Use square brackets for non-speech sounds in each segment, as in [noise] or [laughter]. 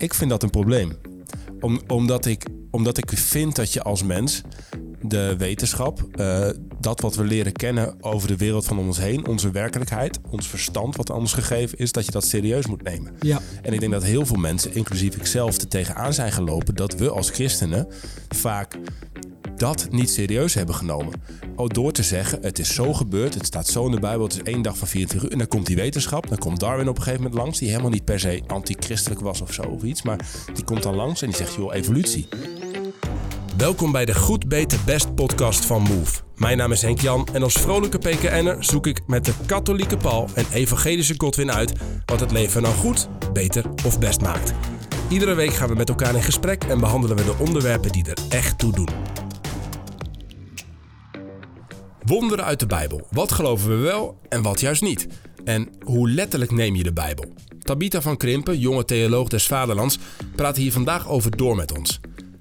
ik vind dat een probleem. Om, omdat, ik, omdat ik vind dat je als mens de wetenschap, eh, dat wat we leren kennen over de wereld van ons heen, onze werkelijkheid, ons verstand wat ons gegeven is, dat je dat serieus moet nemen. Ja. En ik denk dat heel veel mensen, inclusief ikzelf, er tegenaan zijn gelopen dat we als christenen vaak dat niet serieus hebben genomen. Door te zeggen, het is zo gebeurd, het staat zo in de Bijbel, het is één dag van 24 uur. En dan komt die wetenschap, dan komt Darwin op een gegeven moment langs, die helemaal niet per se antichristelijk was of zo of iets, maar die komt dan langs en die zegt, joh, evolutie. Welkom bij de Goed, Beter, Best podcast van Move. Mijn naam is Henk Jan en als vrolijke PKN'er zoek ik met de katholieke Paul en evangelische Godwin uit wat het leven nou goed, beter of best maakt. Iedere week gaan we met elkaar in gesprek en behandelen we de onderwerpen die er echt toe doen. Wonderen uit de Bijbel. Wat geloven we wel en wat juist niet? En hoe letterlijk neem je de Bijbel? Tabitha van Krimpen, jonge theoloog des Vaderlands, praat hier vandaag over door met ons.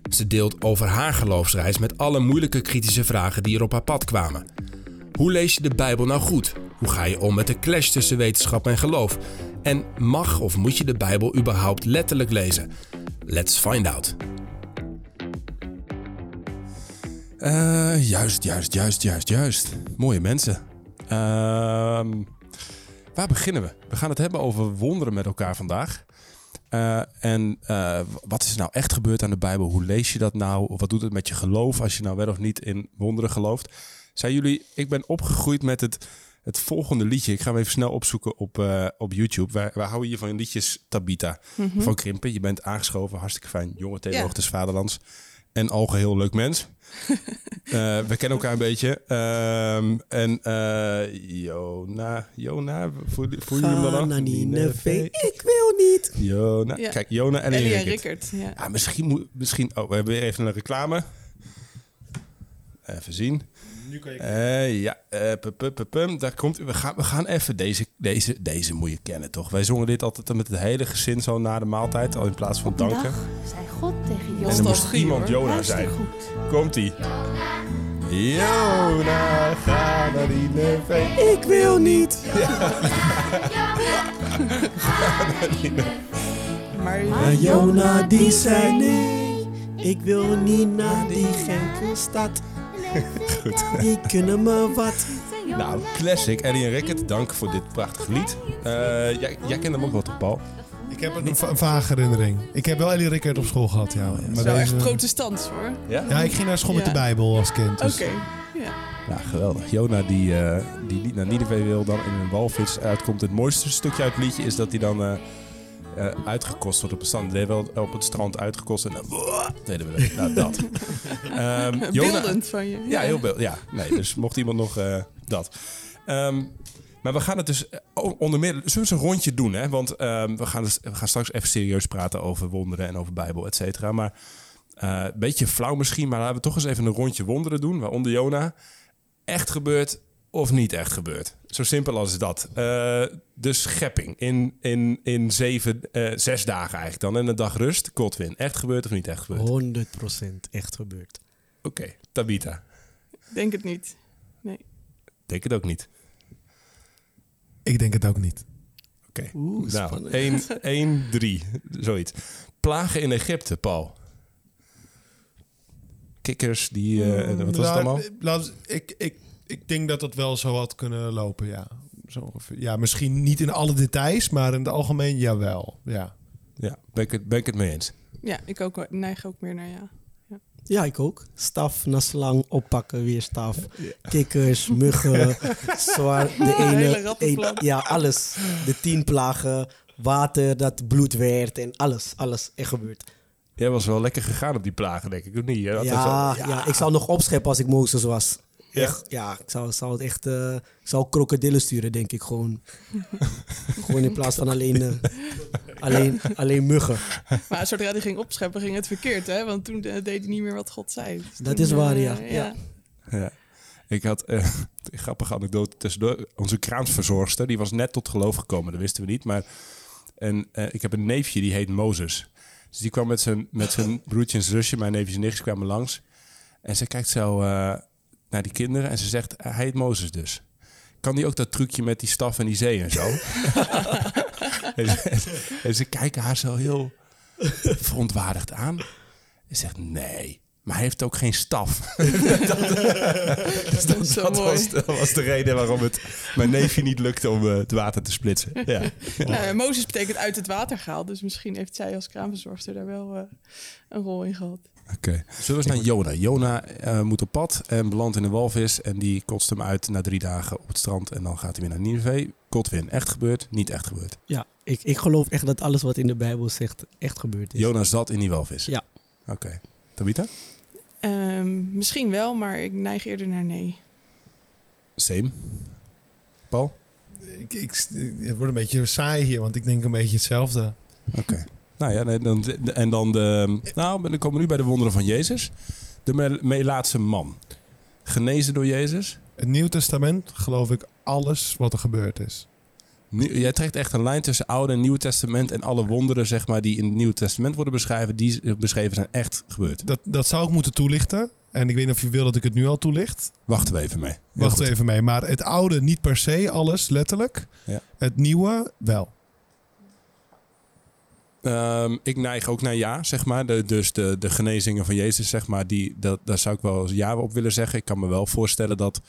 Ze deelt over haar geloofsreis met alle moeilijke kritische vragen die er op haar pad kwamen. Hoe lees je de Bijbel nou goed? Hoe ga je om met de clash tussen wetenschap en geloof? En mag of moet je de Bijbel überhaupt letterlijk lezen? Let's find out. Uh, juist, juist, juist, juist, juist. Mooie mensen. Ehm, waar beginnen we? We gaan het hebben over wonderen met elkaar vandaag. Uh, en uh, wat is nou echt gebeurd aan de Bijbel? Hoe lees je dat nou? Wat doet het met je geloof als je nou wel of niet in wonderen gelooft? Zijn jullie, ik ben opgegroeid met het, het volgende liedje. Ik ga hem even snel opzoeken op, uh, op YouTube. Wij, wij houden hier van liedjes Tabita mm -hmm. van Krimpen. Je bent aangeschoven, hartstikke fijn. Jonge theoloog ja. des Vaderlands. En algeheel leuk mens. Uh, [laughs] we kennen elkaar een beetje. Um, en uh, Jona, Jona, voel, voel je hem dan. Ik wil niet. Jona, ja. kijk, Jona en Ellie Rickert. Rickert. Ja. ja, misschien moet, misschien. Oh, we hebben weer even een reclame. Even zien. Nu kan je. Uh, ja, uh, pum, daar komt. We gaan, we gaan even deze, deze, deze moet je kennen, toch? Wij zongen dit altijd met het hele gezin zo na de maaltijd, al in plaats van danken. Zei God tegen Jona. En er moest iemand Jona zijn. Komt ie. Jona, ga naar Nineveh. Ik wil niet. [laughs] Maar Maar Jona die zei nee. Ik wil niet naar die gekke stad. [laughs] Goed. [laughs] Die kunnen me wat. Nou, classic. Ellie en Rickert, dank voor dit prachtige lied. Uh, jij, jij kent hem ook wel toch, Paul? Ik heb een, va- een vage herinnering. Ik heb wel Ellie Rickert op school gehad, ja. Maar zo echt protestants hoor. Ja? ja, ik ging naar school met Ja. de Bijbel als kind. Oké. Dus Ja. Ja, geweldig. Jona die, eh, die niet naar Nineveh wil, dan in een walvis uitkomt. Het mooiste stukje uit het liedje is dat hij dan eh, eh, uitgekost wordt op het strand. Op het strand uitgekost en dan [laughs] deden we dat. Nou, dat. [laughs] Ehm, Jona- Beeldend van je. Ja, heel beeld. Ja, nee, dus mocht iemand nog eh, dat. Ehm, maar we gaan het dus eh, onder meer... Zullen we eens een rondje doen, hè? Want ehm, we, gaan dus, we gaan straks even serieus praten over wonderen en over Bijbel, et cetera. Maar een beetje flauw misschien, maar laten we toch eens even een rondje wonderen doen. Waaronder Jona. Echt gebeurd of niet echt gebeurd? Zo simpel als dat. Eh, de schepping in, in, in zeven, eh, zes dagen eigenlijk dan. En een dag rust. Godwin. Echt gebeurd of niet echt gebeurd? 100% echt gebeurd. Oké, Tabita. Denk het niet. Nee. Denk het ook niet. ik denk het ook niet. Oké. Nou, spannend. 1, 1, 3. Zoiets. Plagen in Egypte, Paul. Kikkers, die... eh, wat was het Nou, allemaal? laat- ik, ik, ik denk dat dat wel zo had kunnen lopen, ja. Zo ongeveer. Ja, misschien niet in alle details, maar in het algemeen jawel. Ja. Ja, ben ik, het, ben ik het mee eens. Ja, ik ook, neig ook meer naar ja. Ja, ik ook. Staf na slang, oppakken, weer staf. Kikkers, muggen, [laughs] zwaar. De ene, een- ja, alles. De tien plagen, water dat bloed werd en alles, alles. Echt gebeurd. Jij was wel lekker gegaan op die plagen, denk ik. Of niet? Ja, er ja. ik zou nog opscheppen als ik Mozes was. Ja? Echt, ja, ik zou, zou het echt... eh, ik zou krokodillen sturen, denk ik gewoon. [laughs] gewoon in plaats van alleen, eh, alleen, alleen muggen. Maar zodra hij ging opscheppen, ging het verkeerd, hè? Want toen eh, deed hij niet meer wat God zei. Dus Dat toen, is waar, ja. Ja. Ja. Ik had eh, [laughs] een grappige anekdote tussendoor. Onze kraansverzorgster, die was net tot geloof gekomen. Dat wisten we niet. Maar en, eh, ik heb een neefje, die heet Mozes. Dus die kwam met zijn, met zijn broertje en zusje, mijn neefjes en nichtjes kwamen langs. En ze kijkt zo eh, naar die kinderen en ze zegt, hij heet Mozes dus. Kan die ook dat trucje met die staf en die zee en zo? [laughs] en, ze, en ze kijken haar zo heel verontwaardigd aan. En zegt nee. Maar hij heeft ook geen staf. [laughs] Dat was, dat was de reden waarom het mijn neefje niet lukte om eh, het water te splitsen. Ja. [laughs] Nou, ja, Mozes betekent uit het water gehaald. Dus misschien heeft zij als kraamverzorgster daar wel eh, een rol in gehad. Oké. Zullen we eens naar Jona? Jona eh, moet op pad en belandt in een walvis. En die kotst hem uit na drie dagen op het strand. En dan gaat hij weer naar Nineveh. Godwin, echt gebeurd? Niet echt gebeurd. Ja, ik, ik geloof echt dat alles wat in de Bijbel zegt echt gebeurd is. Jona zat in die walvis? Ja. Oké. Tabita? Ehm, misschien wel, maar ik neig eerder naar nee. Same. Paul? Ik, ik, het wordt een beetje saai hier, want ik denk een beetje hetzelfde. Oké. Nou ja, dan, en dan de... Nou, dan komen we nu bij de wonderen van Jezus. De Me- Melaatse man. Genezen door Jezus. Het Nieuw Testament geloof ik alles wat er gebeurd is. Nu, jij trekt echt een lijn tussen Oude en Nieuwe Testament. En alle wonderen zeg maar, die in het Nieuwe Testament worden beschreven, die beschreven zijn echt gebeurd. Dat, dat zou ik moeten toelichten. En ik weet niet of je wil dat ik het nu al toelicht. Wachten we even mee. Heel Wacht goed. even mee. Maar het oude niet per se alles, letterlijk. Ja. Het nieuwe wel. Ehm, ik neig ook naar ja, zeg maar. De, dus de, de genezingen van Jezus, zeg maar, die, dat, daar zou ik wel ja op willen zeggen. Ik kan me wel voorstellen dat,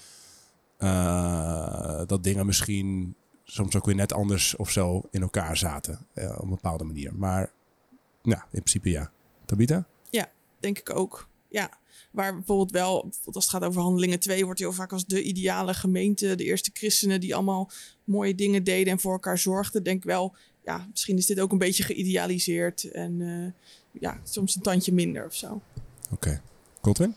eh, dat dingen misschien soms ook weer net anders of zo in elkaar zaten. eh, op een bepaalde manier. Maar ja, in principe ja. Tabita? Denk ik ook. Ja. Waar bijvoorbeeld wel, als het gaat over handelingen 2, wordt heel vaak als de ideale gemeente, de eerste christenen die allemaal mooie dingen deden en voor elkaar zorgden. Denk wel, ja, misschien is dit ook een beetje geïdealiseerd en eh, ja, soms een tandje minder of zo. Oké. Godwin?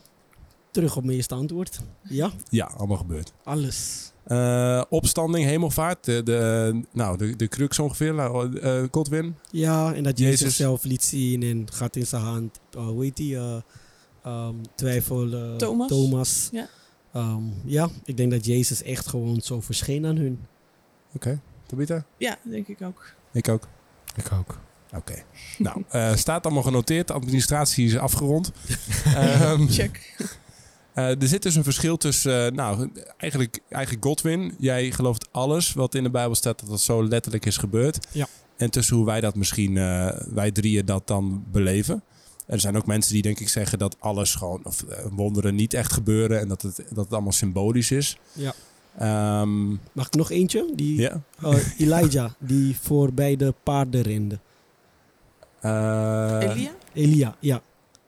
Terug op mijn eerste antwoord. Ja, Ja, allemaal gebeurd. alles. Eh, opstanding, hemelvaart, de, de, nou, de, de crux ongeveer. Godwin? Ja, en dat Jezus, Jezus. zelf liet zien en gaat in zijn hand. Uh, hoe heet die? eh, ehm, twijfel. Thomas. Thomas. Ja. Ehm, ja, ik denk dat Jezus echt gewoon zo verscheen aan hun. Oké. Tabita? Ja, denk ik ook. Ik ook. Ik ook. Oké. nou, eh, staat allemaal genoteerd. De administratie is afgerond. [laughs] Ehm, Check. eh, er zit dus een verschil tussen, eh, nou, eigenlijk, eigenlijk Godwin. Jij gelooft alles wat in de Bijbel staat dat dat zo letterlijk is gebeurd. Ja. En tussen hoe wij dat misschien, eh, wij drieën dat dan beleven. Er zijn ook mensen die denk ik zeggen dat alles gewoon, of wonderen niet echt gebeuren. En dat het, dat het allemaal symbolisch is. Ja. Ehm, Mag ik nog eentje? Die, ja. eh, Elijah, die voor bij de paarden rende. Eh, Elia? Elia, ja.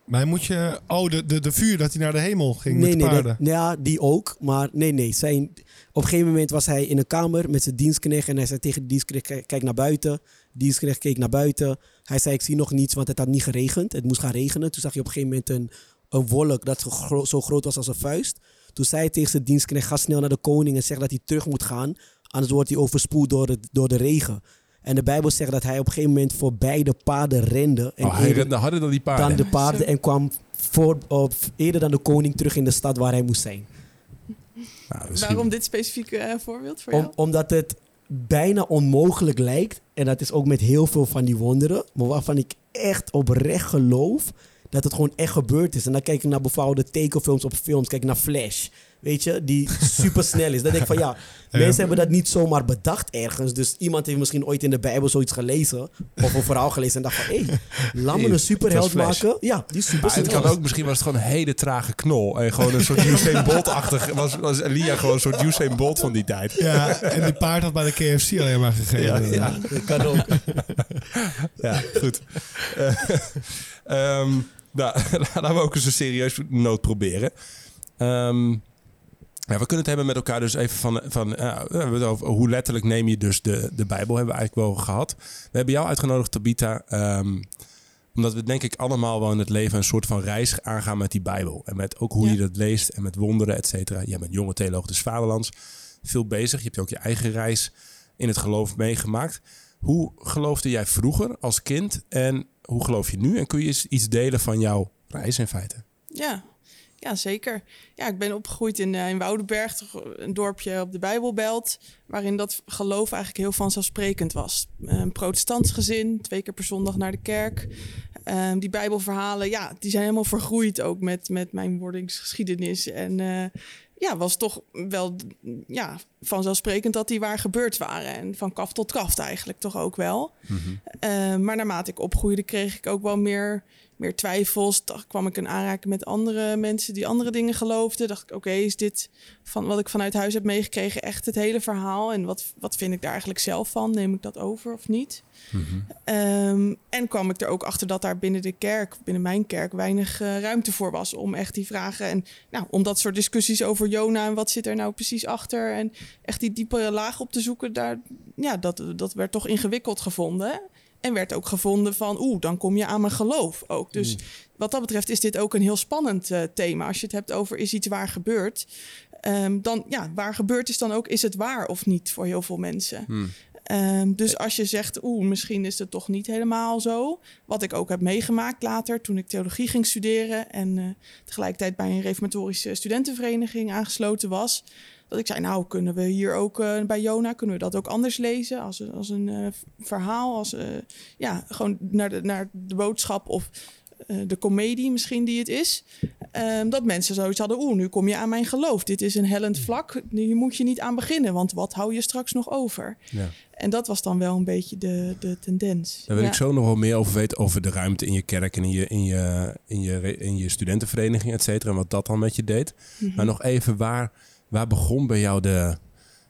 Maar moet je... Oh, de, de, de vuur dat hij naar de hemel ging nee, met de nee, paarden. dat- ja, die ook. Maar nee, nee. Zijn, op een gegeven moment was hij in een kamer met zijn dienstknecht. En hij zei tegen de dienstknecht, "Kijk- kijk naar buiten. De dienstknecht keek naar buiten. Hij zei, ik zie nog niets, want het had niet geregend. Het moest gaan regenen. Toen zag je op een gegeven moment een, een wolk dat zo, gro- zo groot was als een vuist. Toen zei hij tegen zijn dienstknecht, ga snel naar de koning en zeg dat hij terug moet gaan. Anders wordt hij overspoeld door, het, door de regen. En de Bijbel zegt dat hij op een gegeven moment voorbij de paarden rende. En oh, hij rende harder dan die paarden. dan de paarden en kwam voor, op, eerder dan de koning terug in de stad waar hij moest zijn. Nou, misschien- Waarom dit specifieke eh, voorbeeld voor Om, jou? omdat het bijna onmogelijk lijkt. En dat is ook met heel veel van die wonderen. Maar waarvan ik echt oprecht geloof dat het gewoon echt gebeurd is. En dan kijk ik naar bijvoorbeeld tekenfilms op films. Kijk naar Flash. Weet je, die super snel is. Dan denk ik van [laughs] ja, mensen hebben dat niet zomaar bedacht ergens. Dus iemand heeft misschien ooit in de Bijbel zoiets gelezen. Of een verhaal gelezen en dacht van hé, hey, laat me een superheld maken. Ja, die is super het snel. kan ook, misschien was het gewoon een hele trage knol. En gewoon een soort Usain Bolt-achtig. Was, was Elia gewoon een soort Usain Bolt van die tijd. Ja, en die paard had bij de KFC alleen maar gegeven. Ja, Dat kan ook. [laughs] Ja, goed. Eh, [laughs] ehm, nou, [laughs] laten we ook eens een serieus noot proberen. Ehm, ja, we kunnen het hebben met elkaar dus even van... van eh, hoe letterlijk neem je dus de, de Bijbel, hebben we eigenlijk wel gehad. We hebben jou uitgenodigd, Tabita, ehm, omdat we denk ik allemaal wel in het leven een soort van reis aangaan met die Bijbel. En met ook hoe Ja. je dat leest en met wonderen, et cetera. Jij bent jonge theoloog des vaderlands, veel bezig. Je hebt ook je eigen reis in het geloof meegemaakt. Hoe geloofde jij vroeger als kind en hoe geloof je nu? En kun je eens iets delen van jouw reis in feite? Ja. ja, zeker. Ja, ik ben opgegroeid in, eh, in Woudenberg, een dorpje op de Bijbelbelt, waarin dat geloof eigenlijk heel vanzelfsprekend was. Een protestants gezin, twee keer per zondag naar de kerk. Ehm, die Bijbelverhalen, ja, die zijn helemaal vergroeid ook met, met mijn wordingsgeschiedenis. En eh, ja, was toch wel ja, vanzelfsprekend dat die waar gebeurd waren. En van kaf tot kaft eigenlijk toch ook wel. Eh, maar naarmate ik opgroeide, kreeg ik ook wel meer, meer twijfels. Dacht, kwam ik in aanraking met andere mensen die andere dingen geloofden. Dacht ik, oké, is dit van wat ik vanuit huis heb meegekregen echt het hele verhaal? En wat, wat vind ik daar eigenlijk zelf van? Neem ik dat over of niet? Ehm, en kwam ik er ook achter dat daar binnen de kerk, binnen mijn kerk, weinig eh, ruimte voor was om echt die vragen en nou, om dat soort discussies over Jona en wat zit er nou precies achter en echt die diepere laag op te zoeken, daar, ja, dat, dat werd toch ingewikkeld gevonden. En werd ook gevonden van, oeh, dan kom je aan mijn geloof ook. Dus wat dat betreft is dit ook een heel spannend eh, thema. Als je het hebt over is iets waar gebeurd, ehm, dan ja, waar gebeurd is dan ook, is het waar of niet voor heel veel mensen. Ehm, dus als je zegt, oeh, misschien is het toch niet helemaal zo. Wat ik ook heb meegemaakt later, toen ik theologie ging studeren en eh, tegelijkertijd bij een reformatorische studentenvereniging aangesloten was. Dat ik zei, nou, kunnen we hier ook eh, bij Jona, kunnen we dat ook anders lezen? Als, een- als een eh, verhaal, als eh, ja, gewoon naar de, naar de boodschap of de komedie misschien die het is. Ehm, dat mensen zoiets hadden, oeh, nu kom je aan mijn geloof. Dit is een hellend vlak, hier moet je niet aan beginnen, want wat hou je straks nog over? Ja. En dat was dan wel een beetje de, de tendens. Daar wil Ja. ik zo nog wel meer over weten over de ruimte in je kerk en in je, in je, in je, in je studentenvereniging, et cetera. En wat dat dan met je deed. Mhm. Maar nog even, waar, waar begon bij jou de,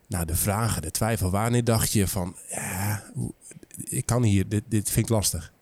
nou, de vragen, de twijfel? Wanneer dacht je van, ja, ik kan hier, dit, dit vind ik lastig.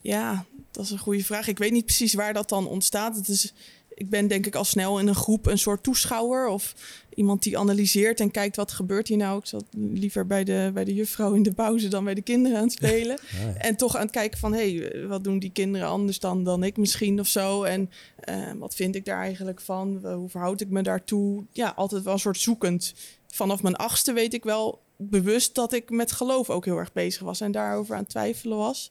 Ja, dat is een goede vraag. Ik weet niet precies waar dat dan ontstaat. Het is, ik ben denk ik al snel in een groep een soort toeschouwer of iemand die analyseert en kijkt wat gebeurt hier nou. Ik zat liever bij de, bij de juffrouw in de pauze dan bij de kinderen aan het [laughs] spelen. En toch aan het kijken van, hé, hey, wat doen die kinderen anders dan, dan ik misschien of zo? En eh, wat vind ik daar eigenlijk van? Hoe verhoud ik me daartoe? Ja, altijd wel een soort zoekend. Vanaf mijn achtste weet ik wel bewust dat ik met geloof ook heel erg bezig was en daarover aan het twijfelen was.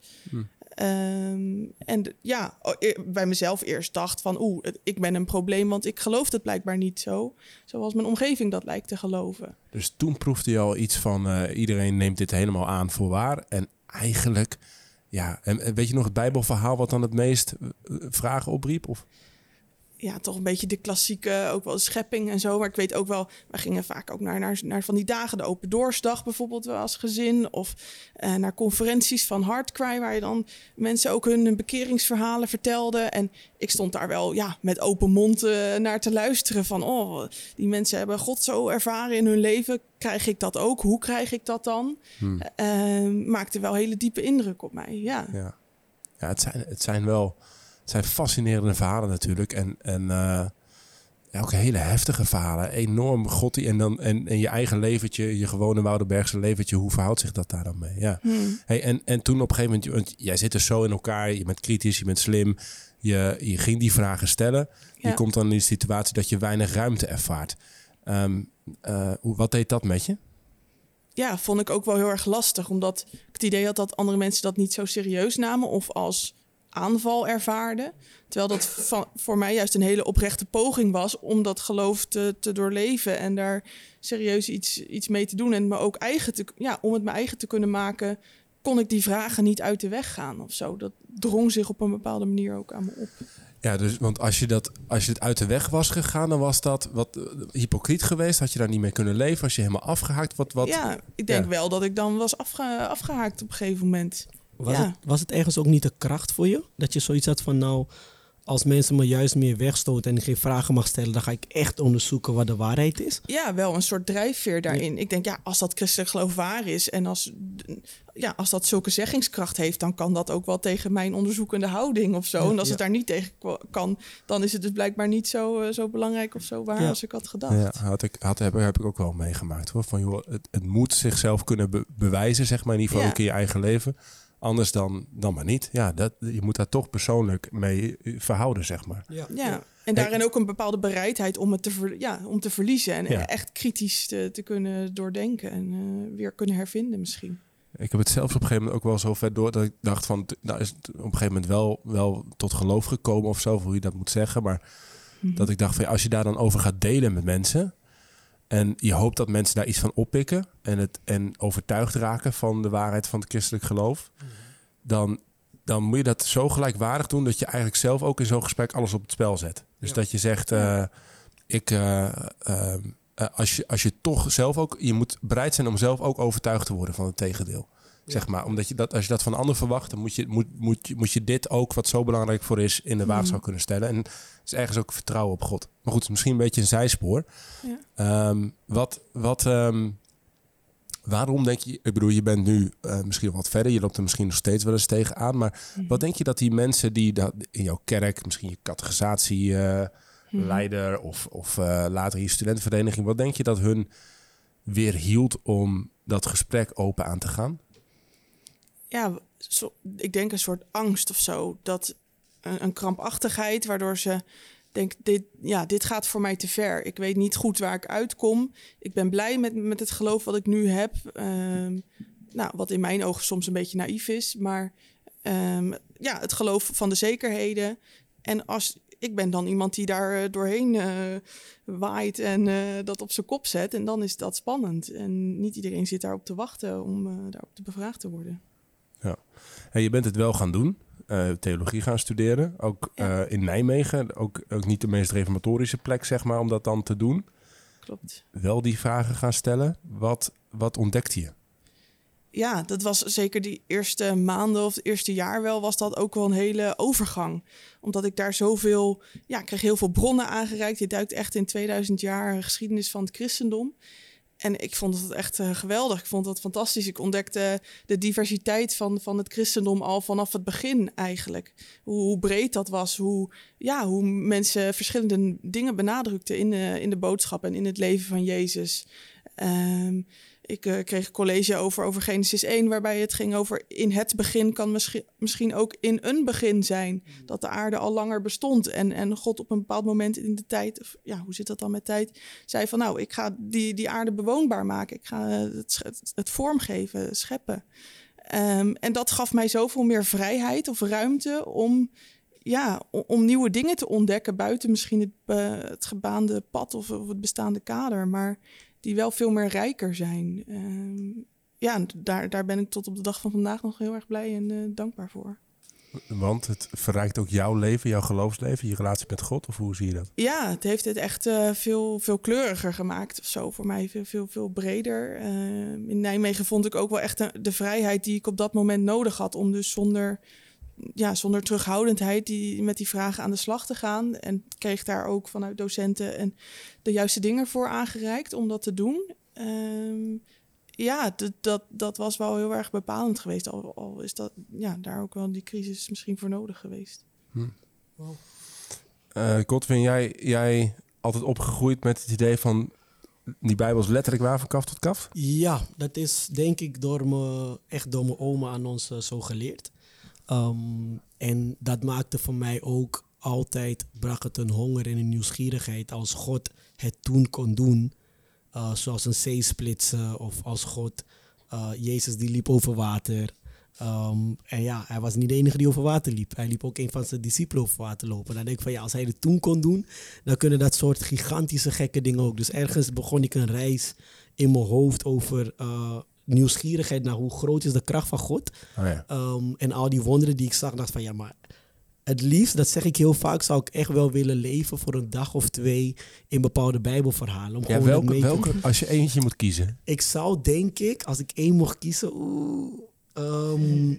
Ehm, en ja, e- bij mezelf eerst dacht van, oeh, ik ben een probleem, want ik geloof het blijkbaar niet zo. Zoals mijn omgeving dat lijkt te geloven. Dus toen proefde je al iets van, eh, iedereen neemt dit helemaal aan voor waar. En eigenlijk, ja, en, weet je nog het bijbelverhaal wat dan het meest eh, vragen opriep? Of? Ja, toch een beetje de klassieke, ook wel de schepping en zo. Maar ik weet ook wel, we gingen vaak ook naar, naar, naar van die dagen, de Open Doorsdag bijvoorbeeld wel als gezin. Of eh, naar conferenties van Hardcry, waar je dan mensen ook hun bekeringsverhalen vertelden. En ik stond daar wel ja, met open mond eh, naar te luisteren van, oh, die mensen hebben God zo ervaren in hun leven. Krijg ik dat ook? Hoe krijg ik dat dan? Eh, maakte wel hele diepe indruk op mij, ja. Ja, ja het, zijn, het zijn wel zijn fascinerende verhalen natuurlijk. En, en eh, ja, ook hele heftige verhalen. Enorm God die en dan en, en je eigen leventje, je gewone Woudenbergse leventje, hoe verhoudt zich dat daar dan mee? Ja. Hey, en, en toen op een gegeven moment, want jij zit er zo in elkaar, je bent kritisch, je bent slim, je, je ging die vragen stellen. Je Ja. komt dan in die situatie dat je weinig ruimte ervaart. Hoe, wat deed dat met je? ja, vond ik ook wel heel erg lastig. Omdat ik het idee had dat andere mensen dat niet zo serieus namen of als aanval ervaarden. Terwijl dat van, voor mij juist een hele oprechte poging was om dat geloof te, te doorleven en daar serieus iets, iets mee te doen. En me ook eigen te, ja, om het me eigen te kunnen maken, kon ik die vragen niet uit de weg gaan of zo. Dat drong zich op een bepaalde manier ook aan me op. Ja, dus want als je, dat, als je het uit de weg was gegaan, dan was dat wat eh, hypocriet geweest. Had je daar niet mee kunnen leven? Was je helemaal afgehaakt? Wat, wat? Ja, ik denk Ja. wel dat ik dan was afge, afgehaakt op een gegeven moment. Was, Ja. het, was het ergens ook niet de kracht voor je? Dat je zoiets had van, nou, als mensen me juist meer wegstoten en ik geen vragen mag stellen, dan ga ik echt onderzoeken wat de waarheid is. ja, wel een soort drijfveer daarin. Ik denk, ja, als dat christelijk geloof waar is en als, ja, als dat zulke zeggingskracht heeft, dan kan dat ook wel tegen mijn onderzoekende houding of zo. Ja, en als ja. het daar niet tegen kan, dan is het dus blijkbaar niet zo, eh, zo belangrijk of zo waar Ja. als ik had gedacht. Ja, had ik, had, heb, heb ik ook wel meegemaakt hoor. Van joh, het, het moet zichzelf kunnen be- bewijzen, zeg maar, in ieder geval Ja. ook in je eigen leven. Anders dan, dan maar niet. Ja, dat, je moet daar toch persoonlijk mee eh, verhouden, zeg maar. Ja, en daarin ook een bepaalde bereidheid om het te, ver- ja, om te verliezen en Ja. echt kritisch te, te kunnen doordenken en eh, weer kunnen hervinden misschien. Ik heb het zelfs op een gegeven moment ook wel zo ver door dat ik dacht van, nou is het op een gegeven moment wel, wel tot geloof gekomen of zo, hoe je dat moet zeggen. Maar dat ik dacht van, ja, als je daar dan over gaat delen met mensen en je hoopt dat mensen daar iets van oppikken en, het, en overtuigd raken van de waarheid van het christelijk geloof, dan, dan moet je dat zo gelijkwaardig doen dat je eigenlijk zelf ook in zo'n gesprek alles op het spel zet. Dus Ja. dat je zegt, eh, ik, eh, eh, als, je, als je toch zelf ook... Je moet bereid zijn om zelf ook overtuigd te worden van het tegendeel. Zeg maar, omdat je dat, als je dat van een ander verwacht, dan moet je, moet, moet, moet je dit ook, wat zo belangrijk voor is, in de waagschaal kunnen stellen. En het is ergens ook vertrouwen op God. Maar goed, misschien een beetje een zijspoor. Ja. Ehm, wat, wat, ehm, waarom denk je, ik bedoel, je bent nu eh, misschien wat verder, je loopt er misschien nog steeds wel eens tegenaan, maar wat denk je dat die mensen die dat in jouw kerk, misschien je catechisatie-leider of, of eh, later je studentenvereniging, wat denk je dat hun weer hield om dat gesprek open aan te gaan? Ja, zo, ik denk een soort angst of zo. Dat een, krampachtigheid waardoor ze denkt, dit, ja, dit gaat voor mij te ver. Ik weet niet goed waar ik uitkom. Ik ben blij met, met het geloof wat ik nu heb. Ehm, nou, wat in mijn ogen soms een beetje naïef is. Maar ehm, ja, het geloof van de zekerheden. En als ik ben dan iemand die daar eh, doorheen eh, waait en eh, dat op zijn kop zet. En dan is dat spannend. En niet iedereen zit daarop te wachten om daarop te bevraagd te worden. En je bent het wel gaan doen, eh, theologie gaan studeren, ook Ja. eh, in Nijmegen. Ook, ook niet de meest reformatorische plek, zeg maar, om dat dan te doen. Klopt. Wel die vragen gaan stellen. Wat, wat ontdekte je? ja, dat was zeker die eerste maanden of het eerste jaar wel, was dat ook wel een hele overgang. Omdat ik daar zoveel, ja, ik kreeg heel veel bronnen aangereikt. Je duikt echt in 2000 jaar geschiedenis van het christendom. En ik vond het echt eh, geweldig. Ik vond het fantastisch. Ik ontdekte de diversiteit van, van het christendom al vanaf het begin eigenlijk. Hoe, breed dat was. Hoe, ja, hoe mensen verschillende dingen benadrukten in de, in de boodschap en in het leven van Jezus. Ehm, ik eh, kreeg een college over, over Genesis 1, waarbij het ging over in het begin kan misschien, misschien ook in een begin zijn. Dat de aarde al langer bestond en, en God op een bepaald moment in de tijd, of ja, hoe zit dat dan met tijd, zei van nou, ik ga die, die aarde bewoonbaar maken. Ik ga eh, het, het, het vormgeven, scheppen. Ehm, en dat gaf mij zoveel meer vrijheid of ruimte om, ja, om, om nieuwe dingen te ontdekken buiten misschien het, eh, het gebaande pad of, of het bestaande kader. Maar die wel veel meer rijker zijn. Ehm, ja, daar, daar ben ik tot op de dag van vandaag nog heel erg blij en eh, dankbaar voor. Want het verrijkt ook jouw leven, jouw geloofsleven, je relatie met God? Of hoe zie je dat? Ja, het heeft het echt eh, veel, veel kleuriger gemaakt of zo. Voor mij veel, veel, veel breder. Ehm, in Nijmegen vond ik ook wel echt de, de vrijheid die ik op dat moment nodig had. Om dus zonder, ja, zonder terughoudendheid die, met die vragen aan de slag te gaan. En kreeg daar ook vanuit docenten en de juiste dingen voor aangereikt om dat te doen. Ehm, ja, dat, dat, dat was wel heel erg bepalend geweest. Al, al is dat ja, daar ook wel die crisis misschien voor nodig geweest. Eh Godwin, jij, jij altijd opgegroeid met het idee van die Bijbel is letterlijk waar van kaf tot kaf? Ja, dat is denk ik door me, echt door mijn oma aan ons eh, zo geleerd. Ehm, en dat maakte voor mij ook altijd, bracht het een honger en een nieuwsgierigheid als God het toen kon doen. eh, zoals een zee splitsen of als God, eh, Jezus die liep over water. Ehm, en ja, hij was niet de enige die over water liep. Hij liep ook een van zijn discipelen over water lopen. Dan denk ik van ja, als hij het toen kon doen, dan kunnen dat soort gigantische gekke dingen ook. Dus ergens begon ik een reis in mijn hoofd over eh, nieuwsgierigheid naar hoe groot is de kracht van God. Oh ja. Ehm, en al die wonderen die ik zag, dacht van ja, maar het liefst, dat zeg ik heel vaak, zou ik echt wel willen leven voor een dag of twee in bepaalde Bijbelverhalen. Om Ja, gewoon welke, het mee te- welke, [laughs] als je eentje moet kiezen. Ik zou denk ik, als ik één mocht kiezen, oeh, ehm,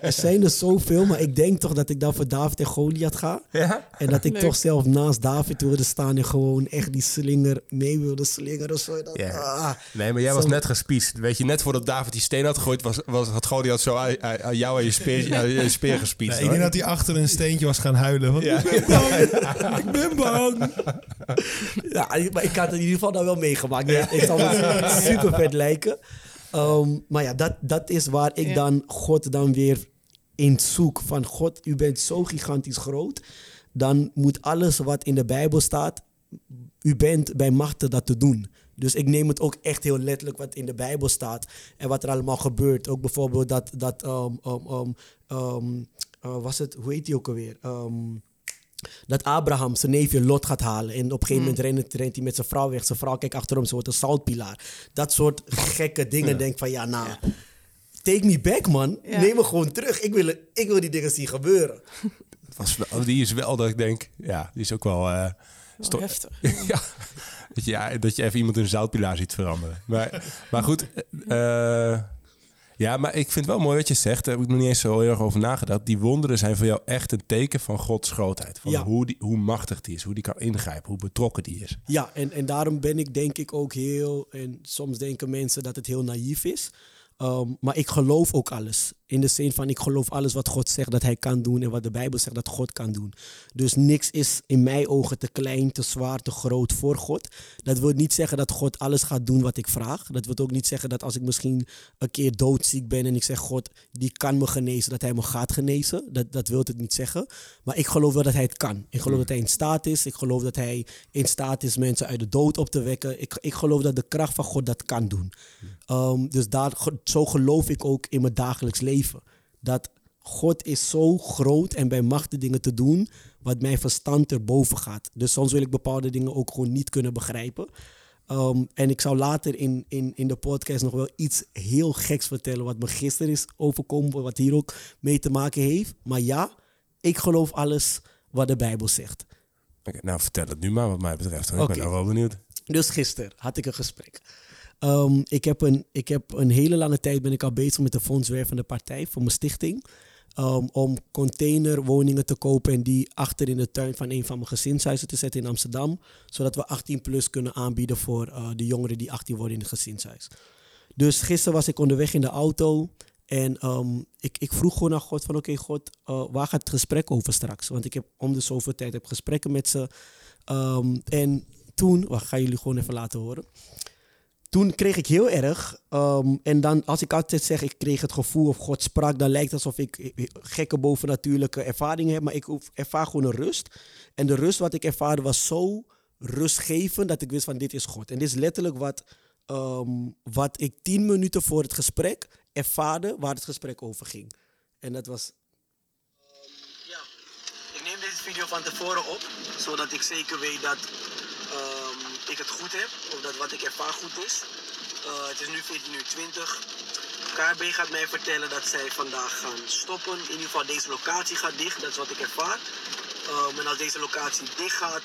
er, zijn er zoveel, maar ik denk toch dat ik dan voor David en Goliath ga. Ja? En dat ik Leuk. toch zelf naast David wilde staan en gewoon echt die slinger mee wilde slingeren. Zo, dat, ah. Nee, maar jij was net gespiest. Weet je, net voordat David die steen had gegooid, was, was, had Goliath zo aan, aan- aan jou en je speer, [laughs] aan je speer gespiest. Nee, ik denk dat hij achter een steentje was gaan huilen. Want Ja. ik ben bang. ja, ik- maar ik had het in ieder geval dan wel meegemaakt. Nee, Ik zal het [laughs] super vet lijken. Ehm, maar ja, dat, dat is waar ik dan God dan weer in zoek. Van God, u bent zo gigantisch groot. Dan moet alles wat in de Bijbel staat, u bent bij machten dat te doen. Dus ik neem het ook echt heel letterlijk wat in de Bijbel staat en wat er allemaal gebeurt. Ook bijvoorbeeld dat, dat eh, was het, hoe heet die ook alweer? Ehm, dat Abraham zijn neefje Lot gaat halen. En op een gegeven moment rent, rent hij met zijn vrouw weg. Zijn vrouw kijkt achterom, ze wordt een zoutpilaar. Dat soort gekke dingen. Denk van, ja nou, take me back man. Ja. Neem me gewoon terug. Ik wil, ik wil die dingen zien gebeuren. [laughs] Was wel- die is wel dat ik denk, ja, die is ook wel... eh, Wel Sto- heftig. [laughs] ja, dat je, ja, dat je even iemand in een zoutpilaar ziet veranderen. Maar, maar goed, eh, ja, maar ik vind het wel mooi wat je zegt. Daar heb ik nog niet eens zo heel erg over nagedacht. Die wonderen zijn voor jou echt een teken van Gods grootheid. Van Ja. hoe, die, hoe machtig die is, hoe die kan ingrijpen, hoe betrokken die is. Ja, en, en daarom ben ik denk ik ook heel... En soms denken mensen dat het heel naïef is. Ehm, maar ik geloof ook alles. In de zin van ik geloof alles wat God zegt dat hij kan doen en wat de Bijbel zegt dat God kan doen. Dus niks is in mijn ogen te klein, te zwaar, te groot voor God. Dat wil niet zeggen dat God alles gaat doen wat ik vraag. Dat wil ook niet zeggen dat als ik misschien een keer doodziek ben en ik zeg God, die kan me genezen, dat hij me gaat genezen. Dat, dat wil het niet zeggen. Maar ik geloof wel dat hij het kan. Ik geloof dat hij in staat is. Ik geloof dat hij in staat is mensen uit de dood op te wekken. Ik, ik geloof dat de kracht van God dat kan doen. Ehm, dus daar, zo geloof ik ook in mijn dagelijks leven. Dat God is zo groot en bij macht de dingen te doen wat mijn verstand erboven gaat. Dus soms wil ik bepaalde dingen ook gewoon niet kunnen begrijpen. Ehm, en ik zou later in, in, in de podcast nog wel iets heel geks vertellen wat me gisteren is overkomen, wat hier ook mee te maken heeft. Maar ja, ik geloof alles wat de Bijbel zegt. Oké, nou, vertel het nu maar wat mij betreft. Ik ben nou wel benieuwd. Dus gisteren had ik een gesprek. Ehm, ik, heb een, ik heb een hele lange tijd ben ik al bezig met de fondswervende partij voor mijn stichting. Ehm, om containerwoningen te kopen en die achter in de tuin van een van mijn gezinshuizen te zetten in Amsterdam. Zodat we 18 plus kunnen aanbieden voor eh, de jongeren die 18 worden in het gezinshuis. Dus gisteren was ik onderweg in de auto en ehm, ik, ik vroeg gewoon aan God van oké God, eh, waar gaat het gesprek over straks? Want ik heb om de zoveel tijd heb gesprekken met ze. En toen, wacht, ga jullie gewoon even laten horen. Toen kreeg ik heel erg, ehm, en dan als ik altijd zeg ik kreeg het gevoel of God sprak, dan lijkt het alsof ik eh, gekke bovennatuurlijke ervaringen heb, maar ik ervaar gewoon een rust. En de rust wat ik ervaarde was zo rustgevend dat ik wist van dit is God. En dit is letterlijk wat, ehm, wat ik tien minuten voor het gesprek ervaarde waar het gesprek over ging. En dat was ja, ik neem deze video van tevoren op, zodat ik zeker weet dat ik het goed heb, of dat wat ik ervaar goed is. Eh, het is nu 14 uur 20. KRB gaat mij vertellen dat zij vandaag gaan stoppen. In ieder geval deze locatie gaat dicht, dat is wat ik ervaar. Ehm, en als deze locatie dicht gaat,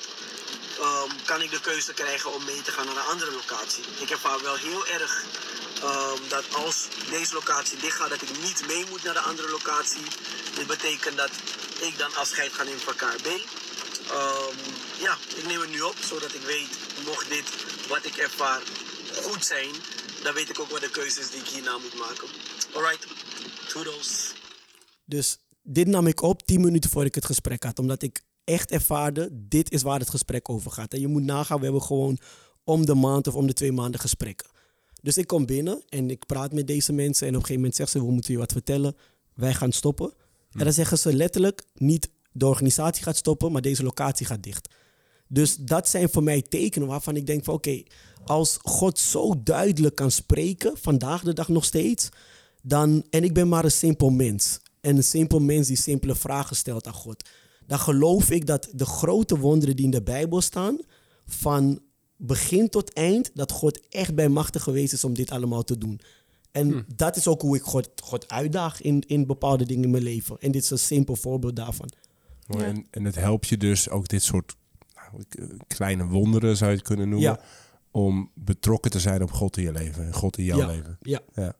ehm, kan ik de keuze krijgen om mee te gaan naar een andere locatie. Ik ervaar wel heel erg ehm, dat als deze locatie dicht gaat, dat ik niet mee moet naar de andere locatie. Dit betekent dat ik dan afscheid ga nemen van. Ehm, ja, ik neem het nu op, zodat ik weet, mocht dit wat ik ervaar goed zijn, dan weet ik ook wat de keuzes die ik hierna moet maken. Alright, toodles. Dus dit nam ik op tien minuten voor ik het gesprek had, omdat ik echt ervaarde, dit is waar het gesprek over gaat. En je moet nagaan, we hebben gewoon om de maand of om de twee maanden gesprekken. Dus ik kom binnen en ik praat met deze mensen en op een gegeven moment zeggen ze, we moeten je wat vertellen, wij gaan stoppen. En dan zeggen ze letterlijk, niet de organisatie gaat stoppen, maar deze locatie gaat dicht. Dus dat zijn voor mij tekenen waarvan ik denk van oké, als God zo duidelijk kan spreken, vandaag de dag nog steeds, dan, en ik ben maar een simpel mens. En een simpel mens die simpele vragen stelt aan God. Dan geloof ik dat de grote wonderen die in de Bijbel staan, van begin tot eind, dat God echt bij machtig geweest is om dit allemaal te doen. En dat is ook hoe ik God, God uitdaag in, in bepaalde dingen in mijn leven. En dit is een simpel voorbeeld daarvan. Ja. En, en het helpt je dus ook dit soort kleine wonderen, zou je het kunnen noemen. Ja. Om betrokken te zijn op God in je leven en God in jouw Ja. leven. Ja, Ja.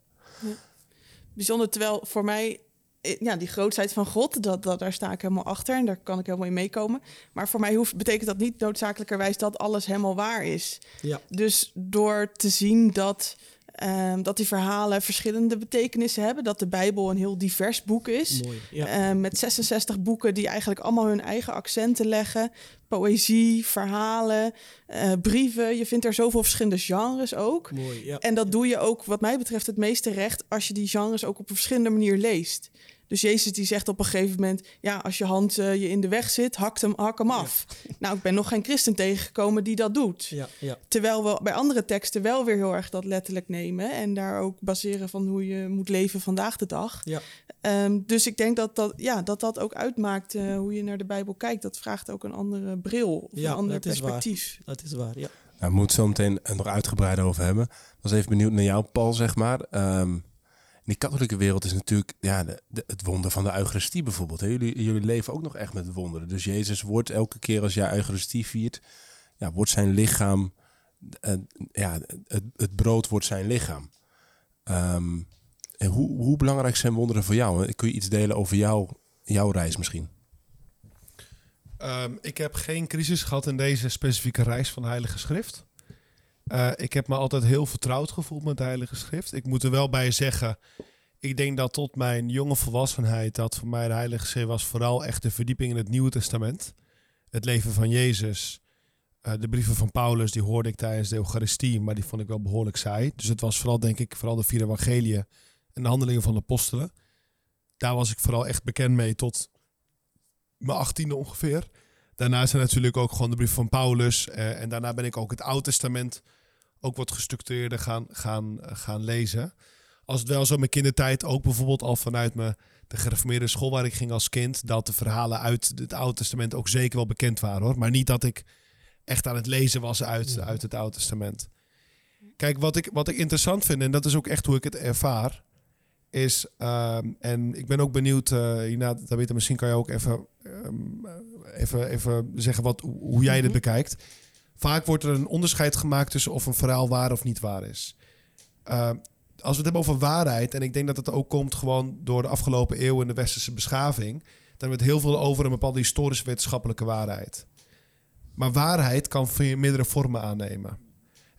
Bijzonder, terwijl voor mij, eh, ja, die grootheid van God, dat, dat, daar sta ik helemaal achter en daar kan ik helemaal in meekomen. Maar voor mij hoeft, betekent dat niet noodzakelijkerwijs dat alles helemaal waar is. ja, Dus door te zien dat, ehm, dat die verhalen verschillende betekenissen hebben, dat de Bijbel een heel divers boek is. mooi. Ja. Eh, met 66 boeken die eigenlijk allemaal hun eigen accenten leggen. Poëzie, verhalen, eh, brieven. Je vindt er zoveel verschillende genres ook. Mooi, ja. En dat doe je ook, wat mij betreft, het meeste recht als je die genres ook op een verschillende manier leest. Dus Jezus die zegt op een gegeven moment: ja, als je hand eh, je in de weg zit, hak hem, hak hem af. [laughs] Nou, ik ben nog geen christen tegengekomen die dat doet. Ja, ja. Terwijl we bij andere teksten wel weer heel erg dat letterlijk nemen en daar ook baseren van hoe je moet leven vandaag de dag. Ja. Ehm, dus ik denk dat dat, ja, dat dat ook uitmaakt eh, hoe je naar de Bijbel kijkt. Dat vraagt ook een andere bril of Ja, een ander dat is waar. perspectief. Dat is waar, ja. Nou, we moeten het zo meteen nog uitgebreider over hebben. Ik was even benieuwd naar jou, Paul, zeg maar. Ehm, die katholieke wereld is natuurlijk ja, de, de- het wonder van de Eucharistie bijvoorbeeld. Jullie, jullie leven ook nog echt met wonderen. Dus Jezus wordt elke keer als jij Eucharistie viert, ja, wordt zijn lichaam, eh, ja, het, het brood wordt zijn lichaam. Ehm, en hoe, hoe belangrijk zijn wonderen voor jou? Kun je iets delen over jou, jouw reis misschien? Ehm, ik heb geen crisis gehad in deze specifieke reis van de Heilige Schrift. Eh, ik heb me altijd heel vertrouwd gevoeld met de Heilige Schrift. Ik moet er wel bij zeggen, ik denk dat tot mijn jonge volwassenheid, dat voor mij de Heilige Schrift was vooral echt de verdieping in het Nieuwe Testament. Het leven van Jezus. Eh, de brieven van Paulus, die hoorde ik tijdens de Eucharistie, maar die vond ik wel behoorlijk saai. Dus het was vooral, denk ik, vooral de vier evangeliën en de handelingen van de apostelen. Daar was ik vooral echt bekend mee tot mijn achttiende ongeveer. Daarna zijn natuurlijk ook gewoon de brief van Paulus. eh, en daarna ben ik ook het Oude Testament ook wat gestructureerder gaan, gaan, eh, gaan lezen. Als het wel zo mijn kindertijd ook bijvoorbeeld al vanuit me, de gereformeerde school waar ik ging als kind, dat de verhalen uit het Oude Testament ook zeker wel bekend waren hoor. Maar niet dat ik echt aan het lezen was uit, uit het Oude Testament. Kijk, wat ik, wat ik interessant vind, en dat is ook echt hoe ik het ervaar, is, ehm, en ik ben ook benieuwd, eh hierna, Tabitha, misschien kan je ook even, ehm, even, even zeggen wat, hoe jij dit Mhm. bekijkt. Vaak wordt er een onderscheid gemaakt tussen of een verhaal waar of niet waar is. Ehm, als we het hebben over waarheid, en ik denk dat het ook komt gewoon door de afgelopen eeuw in de westerse beschaving, dan hebben we het heel veel over een bepaalde historische wetenschappelijke waarheid. Maar waarheid kan meerdere vormen aannemen.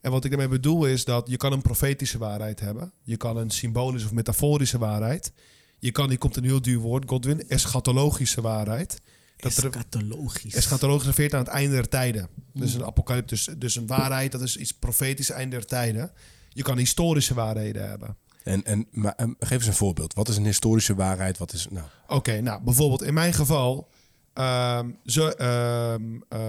En wat ik daarmee bedoel is dat je kan een profetische waarheid hebben. Je kan een symbolische of metaforische waarheid. Je kan, hier komt een heel duur woord, Godwin, eschatologische waarheid. Dat er, Eschatologisch. eschatologisch refereert aan het einde der tijden. Dus een apocalyptus, dus een waarheid, dat is iets profetisch einde der tijden. Je kan historische waarheden hebben. En, en maar, ehm, geef eens een voorbeeld. Wat is een historische waarheid? Wat is nou? Oké, nou bijvoorbeeld in mijn geval, ehm, zo, ehm, eh,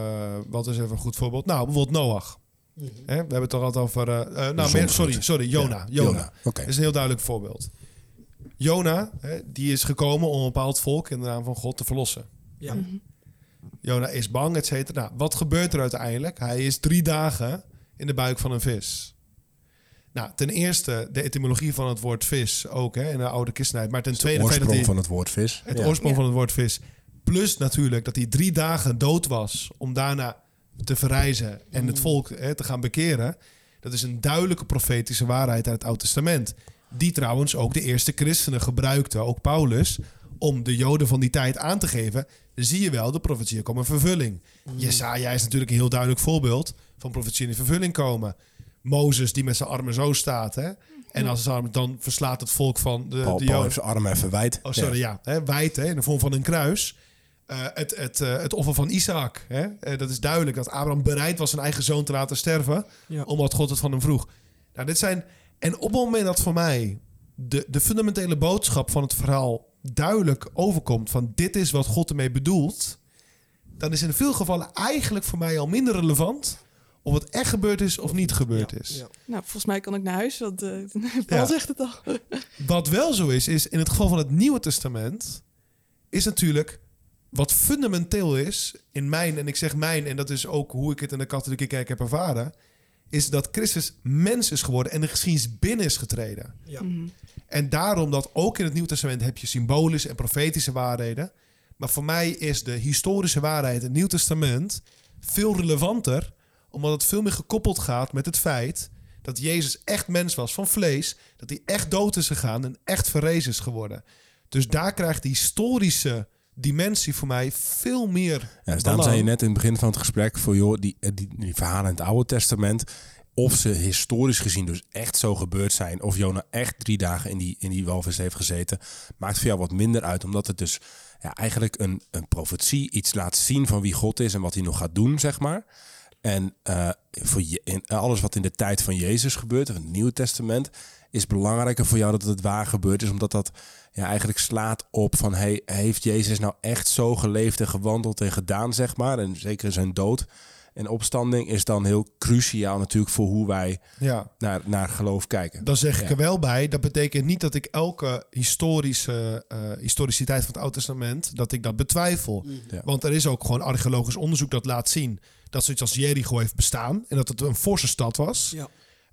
wat is even een goed voorbeeld? Nou, bijvoorbeeld Noach. Hè, we hebben het toch altijd over. eh, eh, nou, meer, sorry, sorry, Jona. Ja, Jona. Is een heel duidelijk voorbeeld. Jona, hè, die is gekomen om een bepaald volk in de naam van God te verlossen. Ja. Jona is bang, et cetera. Nou, wat gebeurt er uiteindelijk? Hij is drie dagen in de buik van een vis. Nou, ten eerste de etymologie van het woord vis ook hè, in de oude christenheid. Maar ten tweede het feit dat Oorsprong hij, van het woord vis. het Ja. oorsprong Ja. van het woord vis. Plus natuurlijk dat hij drie dagen dood was om daarna te verrijzen en het volk hè, te gaan bekeren. Dat is een duidelijke profetische waarheid uit het Oude Testament. Die trouwens ook de eerste christenen gebruikten, ook Paulus, om de Joden van die tijd aan te geven. Zie je wel, de profetieën komen in vervulling. Jesaja is natuurlijk een heel duidelijk voorbeeld van profetieën in vervulling komen. Mozes die met zijn armen zo staat, hè? En als zijn armen, dan verslaat het volk van de, Paul, de Paul Joden. heeft zijn arm even wijd. Oh, sorry, ja. Hè, wijd, hè, in de vorm van een kruis. Eh, het, het, eh, het offer van Isaac. Hè? Eh, dat is duidelijk dat Abraham bereid was zijn eigen zoon te laten sterven. Ja. Omdat God het van hem vroeg. Nou, dit zijn... En op het moment dat voor mij de, de fundamentele boodschap van het verhaal duidelijk overkomt van dit is wat God ermee bedoelt, dan is in veel gevallen eigenlijk voor mij al minder relevant of het echt gebeurd is of niet gebeurd Ja, is. ja. Nou, volgens mij kan ik naar huis, want eh [laughs] Paul Ja. zegt het al. [laughs] Wat wel zo is, is in het geval van het Nieuwe Testament, is natuurlijk wat fundamenteel is in mijn, en ik zeg mijn, en dat is ook hoe ik het in de katholieke kerk heb ervaren, is dat Christus mens is geworden en de geschiedenis binnen is getreden. Ja. Mhm. En daarom dat ook in het Nieuwe Testament heb je symbolische en profetische waarheden. Maar voor mij is de historische waarheid in het Nieuw Testament veel relevanter, omdat het veel meer gekoppeld gaat met het feit dat Jezus echt mens was van vlees, dat hij echt dood is gegaan en echt verrezen is geworden. Dus daar krijgt die historische dimensie voor mij veel meer. Ja, dus daarom zei je net in het begin van het gesprek voor joh, die, eh, die, die verhalen in het Oude Testament, of ze historisch gezien dus echt zo gebeurd zijn, of Jona echt drie dagen in die, in die walvis heeft gezeten, maakt voor jou wat minder uit, omdat het dus ja, eigenlijk een, een profetie iets laat zien van wie God is en wat hij nog gaat doen, zeg maar. En eh, voor je, in, alles wat in de tijd van Jezus gebeurt, of in het Nieuwe Testament, is belangrijker voor jou dat het waar gebeurd is, omdat dat ja, eigenlijk slaat op van hey, heeft Jezus nou echt zo geleefd en gewandeld en gedaan, zeg maar. En zeker zijn dood en opstanding is dan heel cruciaal natuurlijk voor hoe wij Ja. naar, naar geloof kijken. Dan zeg ik Ja. er wel bij, dat betekent niet dat ik elke historische eh, historiciteit van het Oude Testament, dat ik dat betwijfel. Ja. Want er is ook gewoon archeologisch onderzoek dat laat zien dat zoiets als Jericho heeft bestaan en dat het een forse stad was. Ja.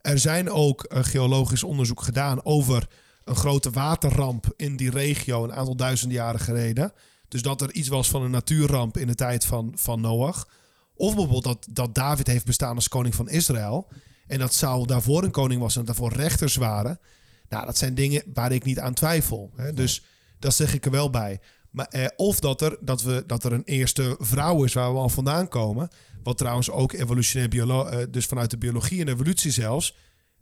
Er zijn ook eh, geologisch onderzoek gedaan over een grote waterramp in die regio een aantal duizenden jaren geleden. Dus dat er iets was van een natuurramp in de tijd van, van Noach. Of bijvoorbeeld dat, dat David heeft bestaan als koning van Israël. En dat Saul daarvoor een koning was en daarvoor rechters waren. Nou, dat zijn dingen waar ik niet aan twijfel. Hè? Dus dat zeg ik er wel bij. Maar, eh, of dat er, dat, we, dat er een eerste vrouw is waar we al vandaan komen. Wat trouwens ook evolutionair biolo eh, dus vanuit de biologie en evolutie zelfs,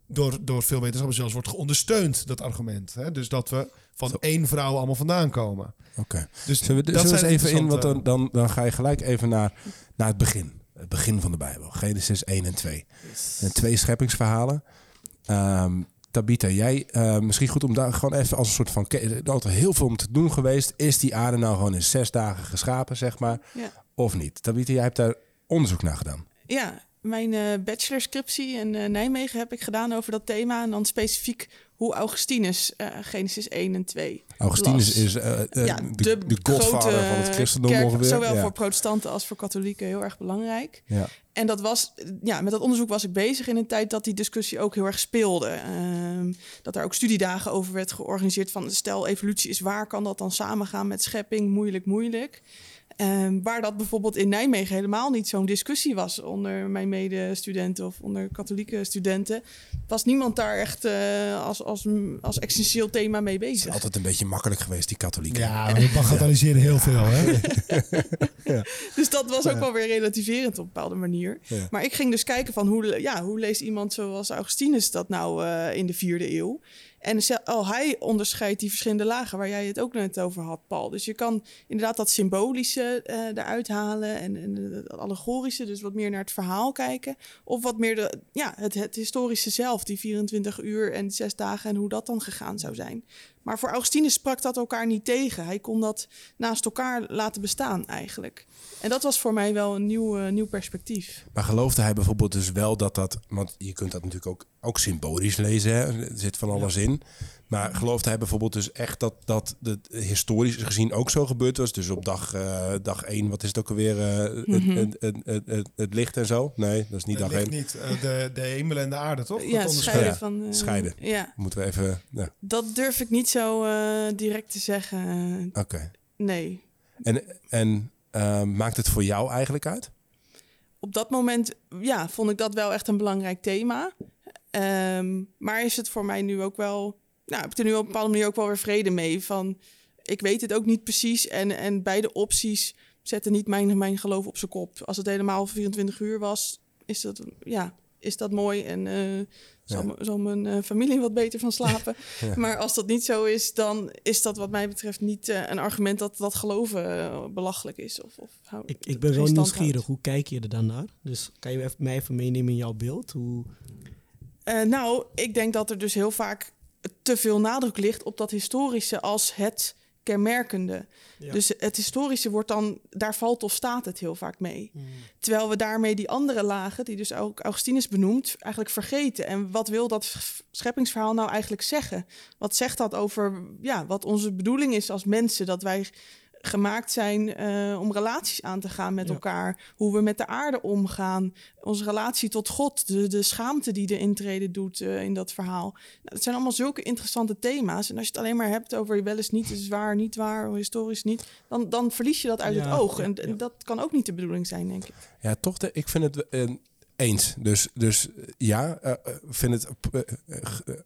door, door veel wetenschappers zelfs wordt geondersteund, dat argument. Hè? Dus dat we van Zo. één vrouw allemaal vandaan komen. Oké. Dus Zullen we, dat zullen we eens zijn even in, want dan, dan, dan ga je gelijk even naar, naar het begin. Het begin van de Bijbel. Genesis 1 en 2. En twee scheppingsverhalen. Ehm Tabita, jij, eh, misschien goed om daar gewoon even als een soort van... Er is altijd heel veel om te doen geweest. Is die aarde nou gewoon in zes dagen geschapen, zeg maar? Ja. Of niet? Tabita, jij hebt daar onderzoek naar gedaan. Ja, mijn eh bachelorscriptie in eh, Nijmegen heb ik gedaan over dat thema. En dan specifiek hoe Augustinus eh, Genesis 1 en 2 Augustinus las. is ja, de, de, godvader grote van het christendom kerk, ongeveer. Zowel ja. voor protestanten als voor katholieken heel erg belangrijk. Ja. En dat was, ja, met dat onderzoek was ik bezig in een tijd dat die discussie ook heel erg speelde. Ehm, dat er ook studiedagen over werd georganiseerd van stel evolutie is waar, kan dat dan samengaan met schepping? Moeilijk, moeilijk. Ehm, waar dat bijvoorbeeld in Nijmegen helemaal niet zo'n discussie was onder mijn medestudenten of onder katholieke studenten, was niemand daar echt eh, als, als, als essentieel thema mee Het is bezig. altijd een beetje makkelijk geweest, die katholieken. Ja, we bagatelliseren heel veel. Hè? [laughs] Dus dat was ook wel weer relativerend op een bepaalde manier. Ja. Maar ik ging dus kijken van hoe, ja, hoe leest iemand zoals Augustinus dat nou eh, in de vierde eeuw? En oh, hij onderscheidt die verschillende lagen waar jij het ook net over had, Paul. Dus je kan inderdaad dat symbolische eh, eruit halen en, en het allegorische, dus wat meer naar het verhaal kijken. Of wat meer de, ja, het, het historische zelf, die 24 uur en zes dagen en hoe dat dan gegaan zou zijn. Maar voor Augustinus sprak dat elkaar niet tegen. Hij kon dat naast elkaar laten bestaan eigenlijk. En dat was voor mij wel een nieuw, eh, nieuw perspectief. Maar geloofde hij bijvoorbeeld dus wel dat dat... Want je kunt dat natuurlijk ook, ook symbolisch lezen. Hè? Er zit van alles in. Maar geloofde hij bijvoorbeeld dus echt dat dat de, historisch gezien ook zo gebeurd was? Dus op dag, eh, dag 1, wat is het ook alweer? eh, Mhm. het, het, het, het, het, het licht en zo? Nee, dat is niet Het dag ligt 1. niet eh, de, de hemel en de aarde, toch? ja, scheiden Ja, van... eh, scheiden. Ja, Moeten we even... Ja, dat durf ik niet zo eh, direct te zeggen. Oké. nee. En, en eh, maakt het voor jou eigenlijk uit? Op dat moment ja, vond ik dat wel echt een belangrijk thema. Ehm, maar is het voor mij nu ook wel... Nou, heb ik er nu op een bepaalde manier ook wel weer vrede mee. Van, ik weet het ook niet precies. En, en beide opties zetten niet mijn, mijn geloof op zijn kop. Als het helemaal 24 uur was, is dat, ja, is dat mooi. En eh, zal, Ja. m- zal mijn eh, familie wat beter van slapen. [laughs] Ja. Maar als dat niet zo is, dan is dat wat mij betreft niet eh, een argument dat dat geloven belachelijk is. Of, of hou- Ik, ik ben wel nieuwsgierig. houdt. Hoe kijk je er dan naar? Dus kan je mij even meenemen in jouw beeld? Hoe, nou, ik denk dat er dus heel vaak te veel nadruk ligt op dat historische als het kenmerkende. Ja. Dus het historische wordt dan, daar valt of staat het heel vaak mee. Terwijl we daarmee die andere lagen, die dus ook Augustinus benoemt, eigenlijk vergeten. En wat wil dat scheppingsverhaal nou eigenlijk zeggen? Wat zegt dat over ja, wat onze bedoeling is als mensen? Dat wij gemaakt zijn eh, om relaties aan te gaan met Ja. elkaar. Hoe we met de aarde omgaan. Onze relatie tot God. De, de schaamte die de intrede doet eh, in dat verhaal. Nou, het zijn allemaal zulke interessante thema's. En als je het alleen maar hebt over wel eens niet, is waar, niet waar, historisch niet. Dan, dan verlies je dat uit Ja, het oog. en, en dat kan ook niet de bedoeling zijn, denk ik. Ja, toch. De, ik vind het eh, eens. Dus, dus eh, ja, eh, eh, vind het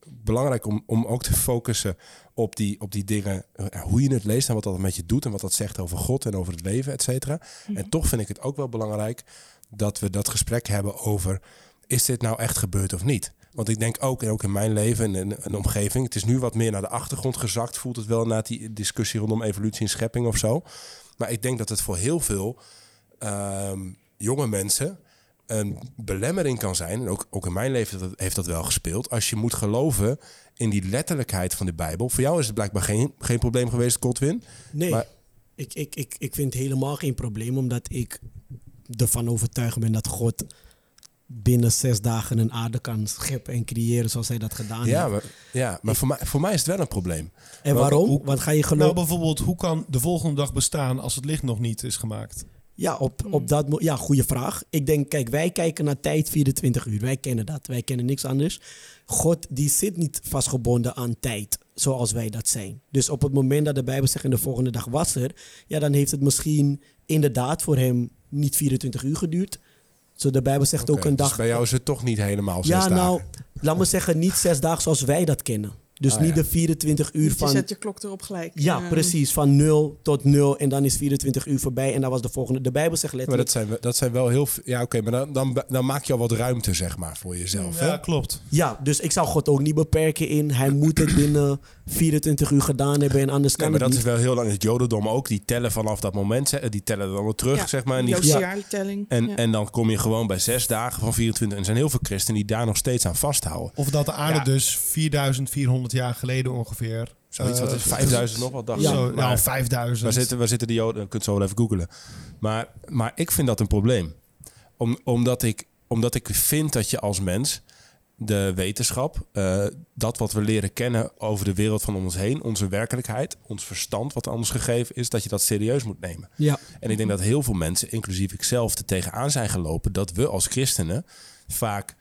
belangrijk om, om ook te focussen op die, op die dingen. hoe je het leest en wat dat met je doet. En wat dat zegt over God en over het leven, et cetera. En toch vind ik het ook wel belangrijk dat we dat gesprek hebben over... is dit nou echt gebeurd of niet? Want ik denk ook, en ook in mijn leven en een omgeving... het is nu wat meer naar de achtergrond gezakt... voelt het wel na die discussie rondom evolutie en schepping of zo. Maar ik denk dat het voor heel veel ehm, jonge mensen een belemmering kan zijn. En ook, ook in mijn leven dat- heeft dat wel gespeeld. Als je moet geloven in die letterlijkheid van de Bijbel. Voor jou is het blijkbaar geen, geen probleem geweest, Godwin. nee, Maar- ik, ik, ik, ik vind het helemaal geen probleem, omdat ik ervan overtuigd ben dat God binnen zes dagen een aarde kan scheppen en creëren zoals hij dat gedaan Ja, heeft. maar, ja, maar voor, mij, voor mij is het wel een probleem. En Maar waarom? hoe- Want ga je Nou, geloven... bijvoorbeeld, hoe kan de volgende dag bestaan als het licht nog niet is gemaakt? Ja, op, Hmm. op dat mo- Ja, goede vraag. Ik denk, kijk, wij kijken naar tijd 24 uur. Wij kennen dat. Wij kennen niks anders. God, die zit niet vastgebonden aan tijd, zoals wij dat zijn. Dus op het moment dat de Bijbel zegt, en de volgende dag was er, ja, dan heeft het misschien inderdaad voor hem niet 24 uur geduurd. Zo, de Bijbel zegt ook een dus dag. bij jou is het toch niet helemaal zes ja, dagen. nou, laat me zeggen, niet zes dagen zoals wij dat kennen. Dus Ah, niet ja. de 24 uur Je van. zet je klok erop gelijk. Ja, precies. Van 0 tot 0 en dan is 24 uur voorbij en dan was de volgende. De Bijbel zegt Maar letterlijk. dat zijn, we- dat zijn wel heel... Ja, oké, maar dan, dan, dan maak je al wat ruimte, zeg maar, voor jezelf. hè? Ja, klopt. Ja, dus ik zou God ook niet beperken in. Hij moet het binnen 24 uur gedaan hebben en anders Ja, kan maar het dat is wel heel lang. Het Jodendom ook. Die tellen vanaf dat moment. Die tellen dan weer terug, Ja, zeg maar. En, die- jaartelling. en, ja. en dan kom je gewoon bij zes dagen van 24. En er zijn heel veel christenen die daar nog steeds aan vasthouden. Of dat de aarde Ja. dus 4400 jaar geleden ongeveer... Zoiets wat eh, is 5000 nog wat dacht Ja. Zo, ja, 5000. waar, zitten, waar zitten die Joden? Je kunt zo wel even googelen. Maar, maar ik vind dat een probleem. Om, omdat, ik, omdat ik vind dat je als mens de wetenschap, eh, dat wat we leren kennen over de wereld van om ons heen, onze werkelijkheid, ons verstand wat ons gegeven is, dat je dat serieus moet nemen. Ja, En ik denk dat heel veel mensen, inclusief ikzelf, er tegenaan zijn gelopen dat we als christenen vaak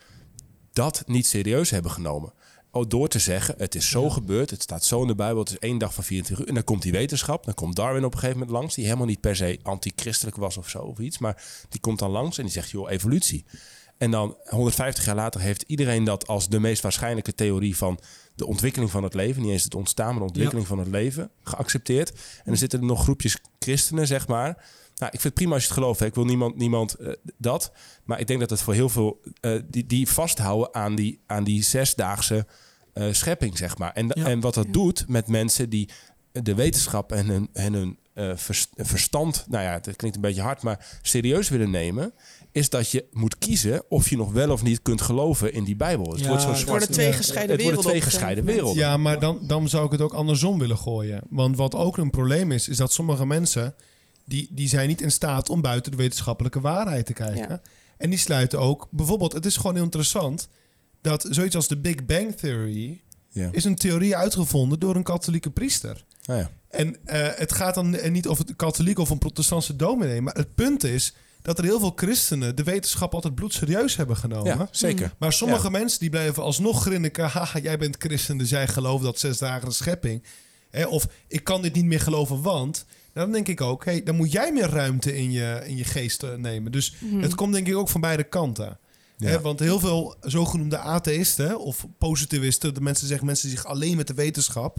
dat niet serieus hebben genomen. Oh, door te zeggen, het is zo gebeurd, het staat zo in de Bijbel, het is één dag van 24 uur. En dan komt die wetenschap, dan komt Darwin op een gegeven moment langs, die helemaal niet per se antichristelijk was of zo of iets, maar die komt dan langs en die zegt, joh, evolutie. En dan 150 jaar later heeft iedereen dat als de meest waarschijnlijke theorie van de ontwikkeling van het leven, niet eens het ontstaan, maar de ontwikkeling van het leven, geaccepteerd. En dan zitten er nog groepjes christenen, zeg maar. Nou, ik vind het prima als je het gelooft. Hè. Ik wil niemand, niemand eh, dat. Maar ik denk dat het voor heel veel eh, die, die vasthouden aan die, aan die zesdaagse eh, schepping, zeg maar. En, Ja. en wat dat doet met mensen die de wetenschap en hun, en hun eh, vers- verstand, nou ja, het klinkt een beetje hard, maar serieus willen nemen, is dat je moet kiezen of je nog wel of niet kunt geloven in die Bijbel. Het Ja, wordt zo'n het worden twee gescheiden het worden werelden. twee gescheiden werelden. Ja, maar dan, dan zou ik het ook andersom willen gooien. Want wat ook een probleem is, is dat sommige mensen... die, die zijn niet in staat om buiten de wetenschappelijke waarheid te kijken. Ja. En die sluiten ook... Bijvoorbeeld, het is gewoon heel interessant... dat zoiets als de Big Bang Theory... Ja. is een theorie uitgevonden door een katholieke priester. Nou ja. En eh, het gaat dan niet of het katholiek of een protestantse dominee... maar het punt is dat er heel veel christenen... de wetenschap altijd bloedserieus hebben genomen. ja, zeker. Maar sommige mensen die blijven alsnog grinniken. Haha, jij bent christen, dus jij gelooft dat zes dagen de schepping. Hè, of ik kan dit niet meer geloven, want... Nou, dan denk ik ook, hey, dan moet jij meer ruimte in je, in je geest eh, nemen. Dus Mhm. het komt denk ik ook van beide kanten. Ja. Hè, want heel veel zogenoemde atheïsten of positivisten... de mensen zeggen mensen zich alleen met de wetenschap...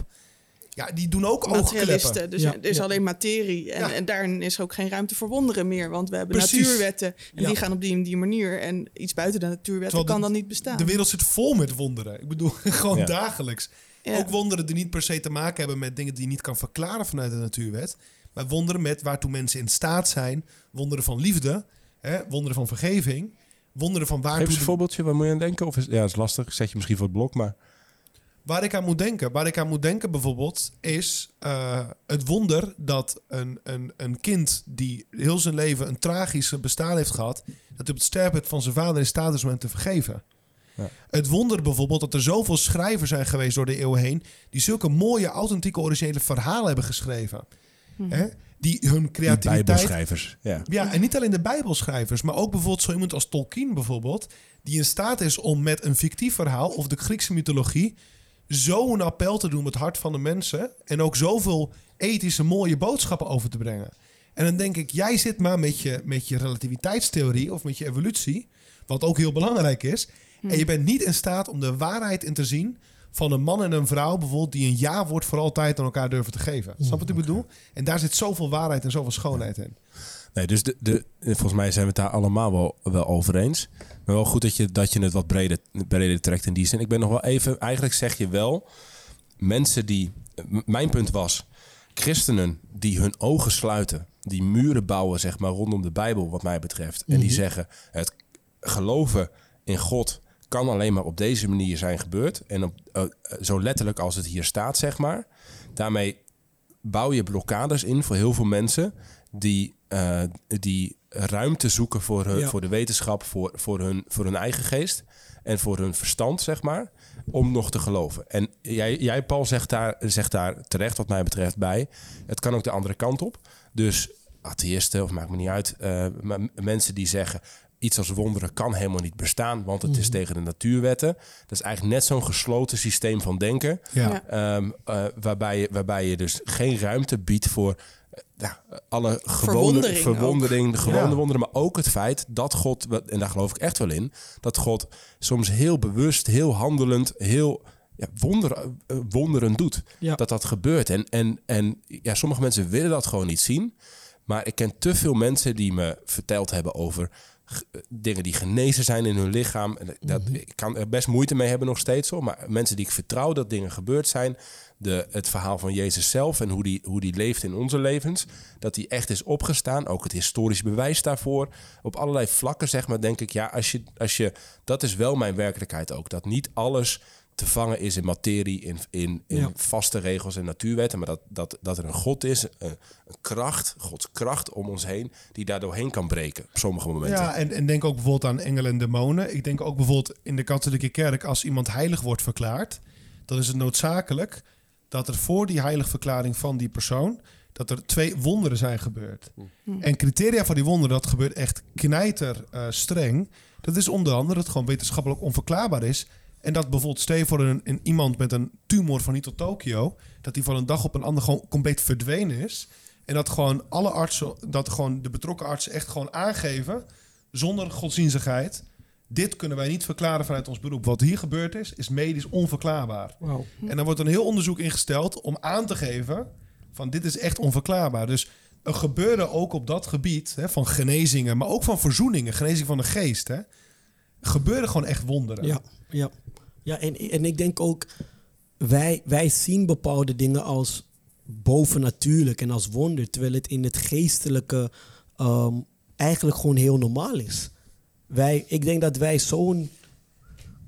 ja, die doen ook oogkleppen. Materialisten. Dus Ja, er is ja. alleen materie. En, Ja. en daarin is ook geen ruimte voor wonderen meer. Want we hebben Precies. natuurwetten. En Ja. die gaan op die en die manier. En iets buiten de natuurwetten Terwijl kan de- dan niet bestaan. De wereld zit vol met wonderen. Ik bedoel, [laughs] gewoon Ja. dagelijks. Ja. Ook wonderen die niet per se te maken hebben met dingen die je niet kan verklaren vanuit de natuurwet. Maar wonderen met waartoe mensen in staat zijn. Wonderen van liefde. Hè, wonderen van vergeving. Wonderen van Geef waartoe... eens een de- voorbeeldje, waar moet je aan denken? Of is, ja, dat is lastig. Zet je misschien voor het blok, maar... Waar ik aan moet denken, waar ik aan moet denken bijvoorbeeld, is eh, het wonder dat een, een, een kind die heel zijn leven een tragische bestaan heeft gehad, dat hij op het sterfbed van zijn vader in staat is om hem te vergeven. Ja. Het wonder bijvoorbeeld dat er zoveel schrijvers zijn geweest door de eeuwen heen, die zulke mooie, authentieke, originele verhalen hebben geschreven. Mhm. Hè? Die hun Die creativiteit bijbelschrijvers. Ja. ja, en niet alleen de Bijbelschrijvers, maar ook bijvoorbeeld zo iemand als Tolkien bijvoorbeeld, die in staat is om met een fictief verhaal of de Griekse mythologie zo'n appel te doen met het hart van de mensen en ook zoveel ethische mooie boodschappen over te brengen. En dan denk ik, jij zit maar met je, met je relativiteitstheorie of met je evolutie, wat ook heel belangrijk is, en je bent niet in staat om de waarheid in te zien van een man en een vrouw bijvoorbeeld die een ja-woord voor altijd aan elkaar durven te geven. Snap wat ik bedoel? En daar zit zoveel waarheid en zoveel schoonheid in. Nee, dus de, de, volgens mij zijn we het daar allemaal wel, wel over eens. Maar wel goed dat je, dat je het wat breder, breder trekt in die zin. Ik ben nog wel even... Eigenlijk zeg je wel... Mensen die... Mijn punt was... Christenen die hun ogen sluiten... Die muren bouwen, zeg maar, rondom de Bijbel, wat mij betreft. En die zeggen... Het geloven in God kan alleen maar op deze manier zijn gebeurd. En op, eh, eh, zo letterlijk als het hier staat, zeg maar. Daarmee bouw je blokkades in voor heel veel mensen die, eh, die ruimte zoeken voor, hun, Ja. voor de wetenschap, voor, voor, hun, voor hun eigen geest en voor hun verstand, zeg maar, om nog te geloven. En jij, jij Paul, zegt daar, zegt daar terecht, wat mij betreft, bij. Het kan ook de andere kant op. Dus atheïsten, of maakt me niet uit, maar m- mensen die zeggen iets als wonderen kan helemaal niet bestaan, want het is tegen de natuurwetten. Dat is eigenlijk net zo'n gesloten systeem van denken, Ja. Ehm, eh, waarbij, je, waarbij je dus geen ruimte biedt voor eh, ja, alle gewone Verwondering verwondering, de gewone Ja. wonderen, maar ook het feit dat God, en daar geloof ik echt wel in, dat God soms heel bewust, heel handelend, heel ja, wonder, eh, wonderen doet. Ja. Dat dat gebeurt. En, en, en ja, sommige mensen willen dat gewoon niet zien. Maar ik ken te veel mensen die me verteld hebben over dingen die genezen zijn in hun lichaam. En dat, Ik kan er best moeite mee hebben nog steeds hoor. Maar mensen die ik vertrouw dat dingen gebeurd zijn. De, het verhaal van Jezus zelf en hoe die, hoe die leeft in onze levens. Dat die echt is opgestaan. Ook het historisch bewijs daarvoor. Op allerlei vlakken zeg maar denk ik. Ja, als je, als je, dat is wel mijn werkelijkheid ook. Dat niet alles te vangen is in materie, in, in, in Ja. vaste regels en natuurwetten. Maar dat, dat, dat er een God is, een, een kracht, Gods kracht om ons heen, die daar doorheen kan breken op sommige momenten. Ja, en, en denk ook bijvoorbeeld aan engelen en demonen. Ik denk ook bijvoorbeeld in de katholieke kerk, als iemand heilig wordt verklaard, dan is het noodzakelijk dat er voor die heiligverklaring van die persoon, dat er twee wonderen zijn gebeurd. En criteria van die wonderen, dat gebeurt echt knijter eh, streng. Dat is onder andere dat het gewoon wetenschappelijk onverklaarbaar is. En dat bijvoorbeeld, stel voor een, een iemand met een tumor van hier tot Tokio, dat die van een dag op een ander gewoon compleet verdwenen is. En dat gewoon alle artsen, dat gewoon de betrokken artsen echt gewoon aangeven, zonder godsdienstigheid, dit kunnen wij niet verklaren vanuit ons beroep. Wat hier gebeurd is, is medisch onverklaarbaar. En dan wordt een heel onderzoek ingesteld om aan te geven van dit is echt onverklaarbaar. Dus er gebeurde ook op dat gebied hè, van genezingen, maar ook van verzoeningen, genezing van de geest, hè, gebeurden gewoon echt wonderen. Ja, ja. ja en, en ik denk ook, wij, wij zien bepaalde dingen als bovennatuurlijk en als wonder, terwijl het in het geestelijke ehm, eigenlijk gewoon heel normaal is. Wij, ik denk dat wij zo'n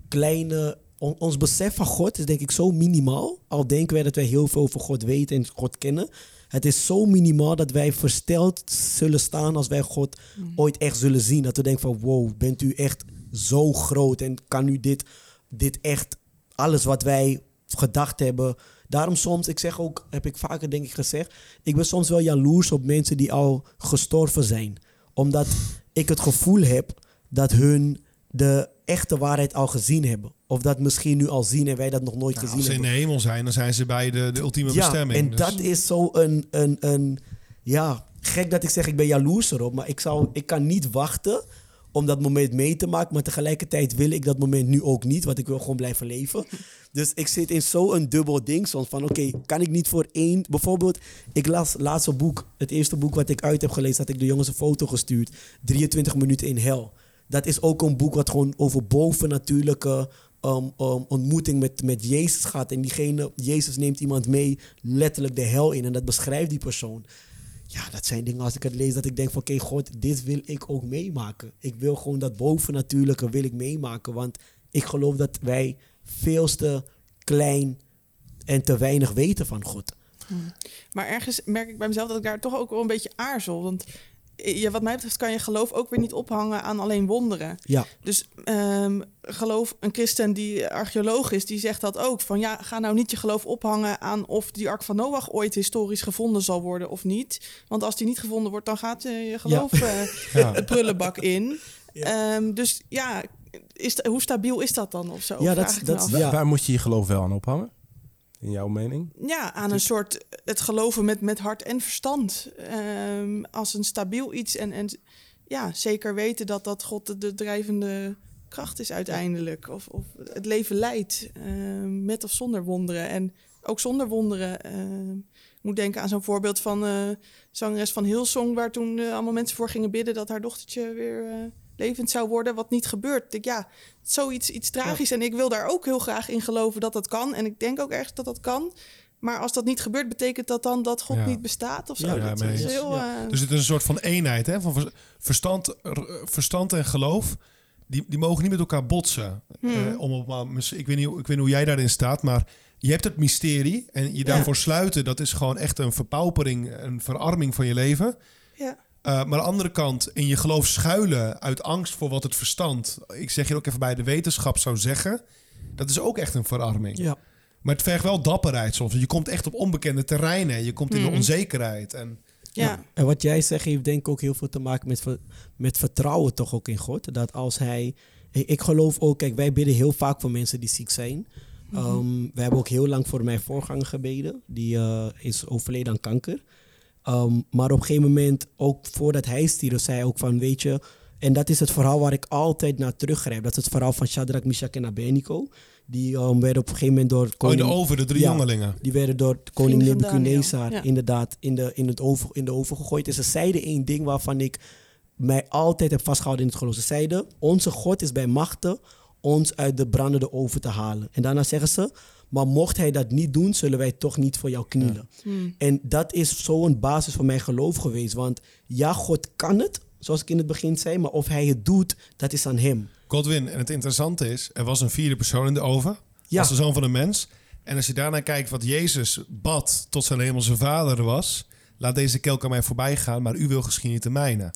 kleine, on- ons besef van God is denk ik zo minimaal, al denken wij dat wij heel veel over God weten en God kennen. Het is zo minimaal dat wij versteld zullen staan als wij God ooit echt zullen zien. Dat we denken van wow, bent u echt zo groot en kan u dit, dit echt, alles wat wij gedacht hebben. Daarom soms, ik zeg ook, heb ik vaker denk ik gezegd, ik ben soms wel jaloers op mensen die al gestorven zijn. Omdat ik het gevoel heb dat hun de echte waarheid al gezien hebben. Of dat misschien nu al zien en wij dat nog nooit Nou, gezien als ze in hebben. de hemel zijn, dan zijn ze bij de, de ultieme Ja, bestemming. en Dus- dat is zo een, een, een... Ja, gek dat ik zeg ik ben jaloers erop. Maar ik, zou, ik kan niet wachten om dat moment mee te maken. Maar tegelijkertijd wil ik dat moment nu ook niet. Want ik wil gewoon blijven leven. [laughs] Dus ik zit in zo'n dubbel ding soms. Van oké, kan ik niet voor één... Bijvoorbeeld, ik las laatste boek. Het eerste boek wat ik uit heb gelezen. Had ik de jongens een foto gestuurd. 23 minuten in hel. Dat is ook een boek wat gewoon over bovennatuurlijke um, um, ontmoeting met, met Jezus gaat. En diegene, Jezus neemt iemand mee, letterlijk de hel in. En dat beschrijft die persoon. Ja, dat zijn dingen als ik het lees dat ik denk van oké, God, dit wil ik ook meemaken. Ik wil gewoon dat bovennatuurlijke wil ik meemaken. Want ik geloof dat wij veel te klein en te weinig weten van God. Maar ergens merk ik bij mezelf dat ik daar toch ook wel een beetje aarzel. Want ja, wat mij betreft kan je geloof ook weer niet ophangen aan alleen wonderen. Ja, Dus ehm, geloof, een christen die archeoloog is, die zegt dat ook. Van ja, ga nou niet je geloof ophangen aan of die Ark van Noach ooit historisch gevonden zal worden of niet. Want als die niet gevonden wordt, dan gaat je geloof eh, [laughs] Ja. het prullenbak in. Ja. Ehm, dus ja, is, hoe stabiel is dat dan of zo? Ja, dat- dat- Ja. Waar moet je je geloof wel aan ophangen? In jouw mening? Ja, aan een soort het geloven met, met hart en verstand. Ehm, als een stabiel iets en, en ja, zeker weten dat dat God de, de drijvende kracht is uiteindelijk. Of, of het leven leidt, ehm, met of zonder wonderen. En ook zonder wonderen. ehm, ik moet denken aan zo'n voorbeeld van eh zangeres van Hillsong... waar toen eh, allemaal mensen voor gingen bidden dat haar dochtertje weer eh, levend zou worden. Wat niet gebeurt. Ik denk, ja, zoiets iets tragisch. En ik wil daar ook heel graag in geloven dat dat kan. En ik denk ook ergens dat dat kan. Maar als dat niet gebeurt, betekent dat dan dat God Ja. niet bestaat of zo? Ja, ja, dat is eens. heel... Ja. eh, Dus het is een soort van eenheid, hè? Van ver- verstand, verstand en geloof. Die, die mogen niet met elkaar botsen. Hmm. Eh, om op, ik, weet niet, hoe- ik weet niet hoe jij daarin staat, maar je hebt het mysterie. En je daarvoor sluiten, dat is gewoon echt een verpaupering, een verarming van je leven. ja. Eh, maar aan de andere kant, in je geloof schuilen uit angst voor wat het verstand, ik zeg hier ook even bij de wetenschap zou zeggen, dat is ook echt een verarming. ja. Maar het vergt wel dapperheid soms. Je komt echt op onbekende terreinen. Je komt in de Hmm. onzekerheid. En Ja. En wat jij zegt heeft denk ik ook heel veel te maken met, met vertrouwen toch ook in God. Dat als hij... Ik, geloof ook, kijk, wij bidden heel vaak voor mensen die ziek zijn. Ehm, we hebben ook heel lang voor mijn voorganger gebeden. Die eh, is overleden aan kanker. Ehm, maar op een gegeven moment, ook voordat hij stierf, zei hij ook van, weet je... En dat is het verhaal waar ik altijd naar teruggrijp. Dat is het verhaal van Shadrach, Meshach en Abednego. Die ehm, werden op een gegeven moment door Oh, in koning... de over, de drie Ja. jongelingen. Die werden door koning Nebuchadnezzar ja. inderdaad in de, in, het oven, in de oven gegooid. En ze zeiden één ding waarvan ik mij altijd heb vastgehouden in het geloof. Ze zeiden, onze God is bij machten ons uit de brandende oven te halen. En daarna zeggen ze, maar mocht hij dat niet doen, zullen wij toch niet voor jou knielen. Hmm. En dat is zo'n basis van mijn geloof geweest. Want ja, God kan het, zoals ik in het begin zei, maar of hij het doet, dat is aan hem. Godwin, en het interessante is, er was een vierde persoon in de oven. Ja. Als de zoon van een mens. En als je daarna kijkt wat Jezus bad tot zijn hemelse vader was. Laat deze kelk aan mij voorbij gaan, maar u wil geschieden niet de mijne.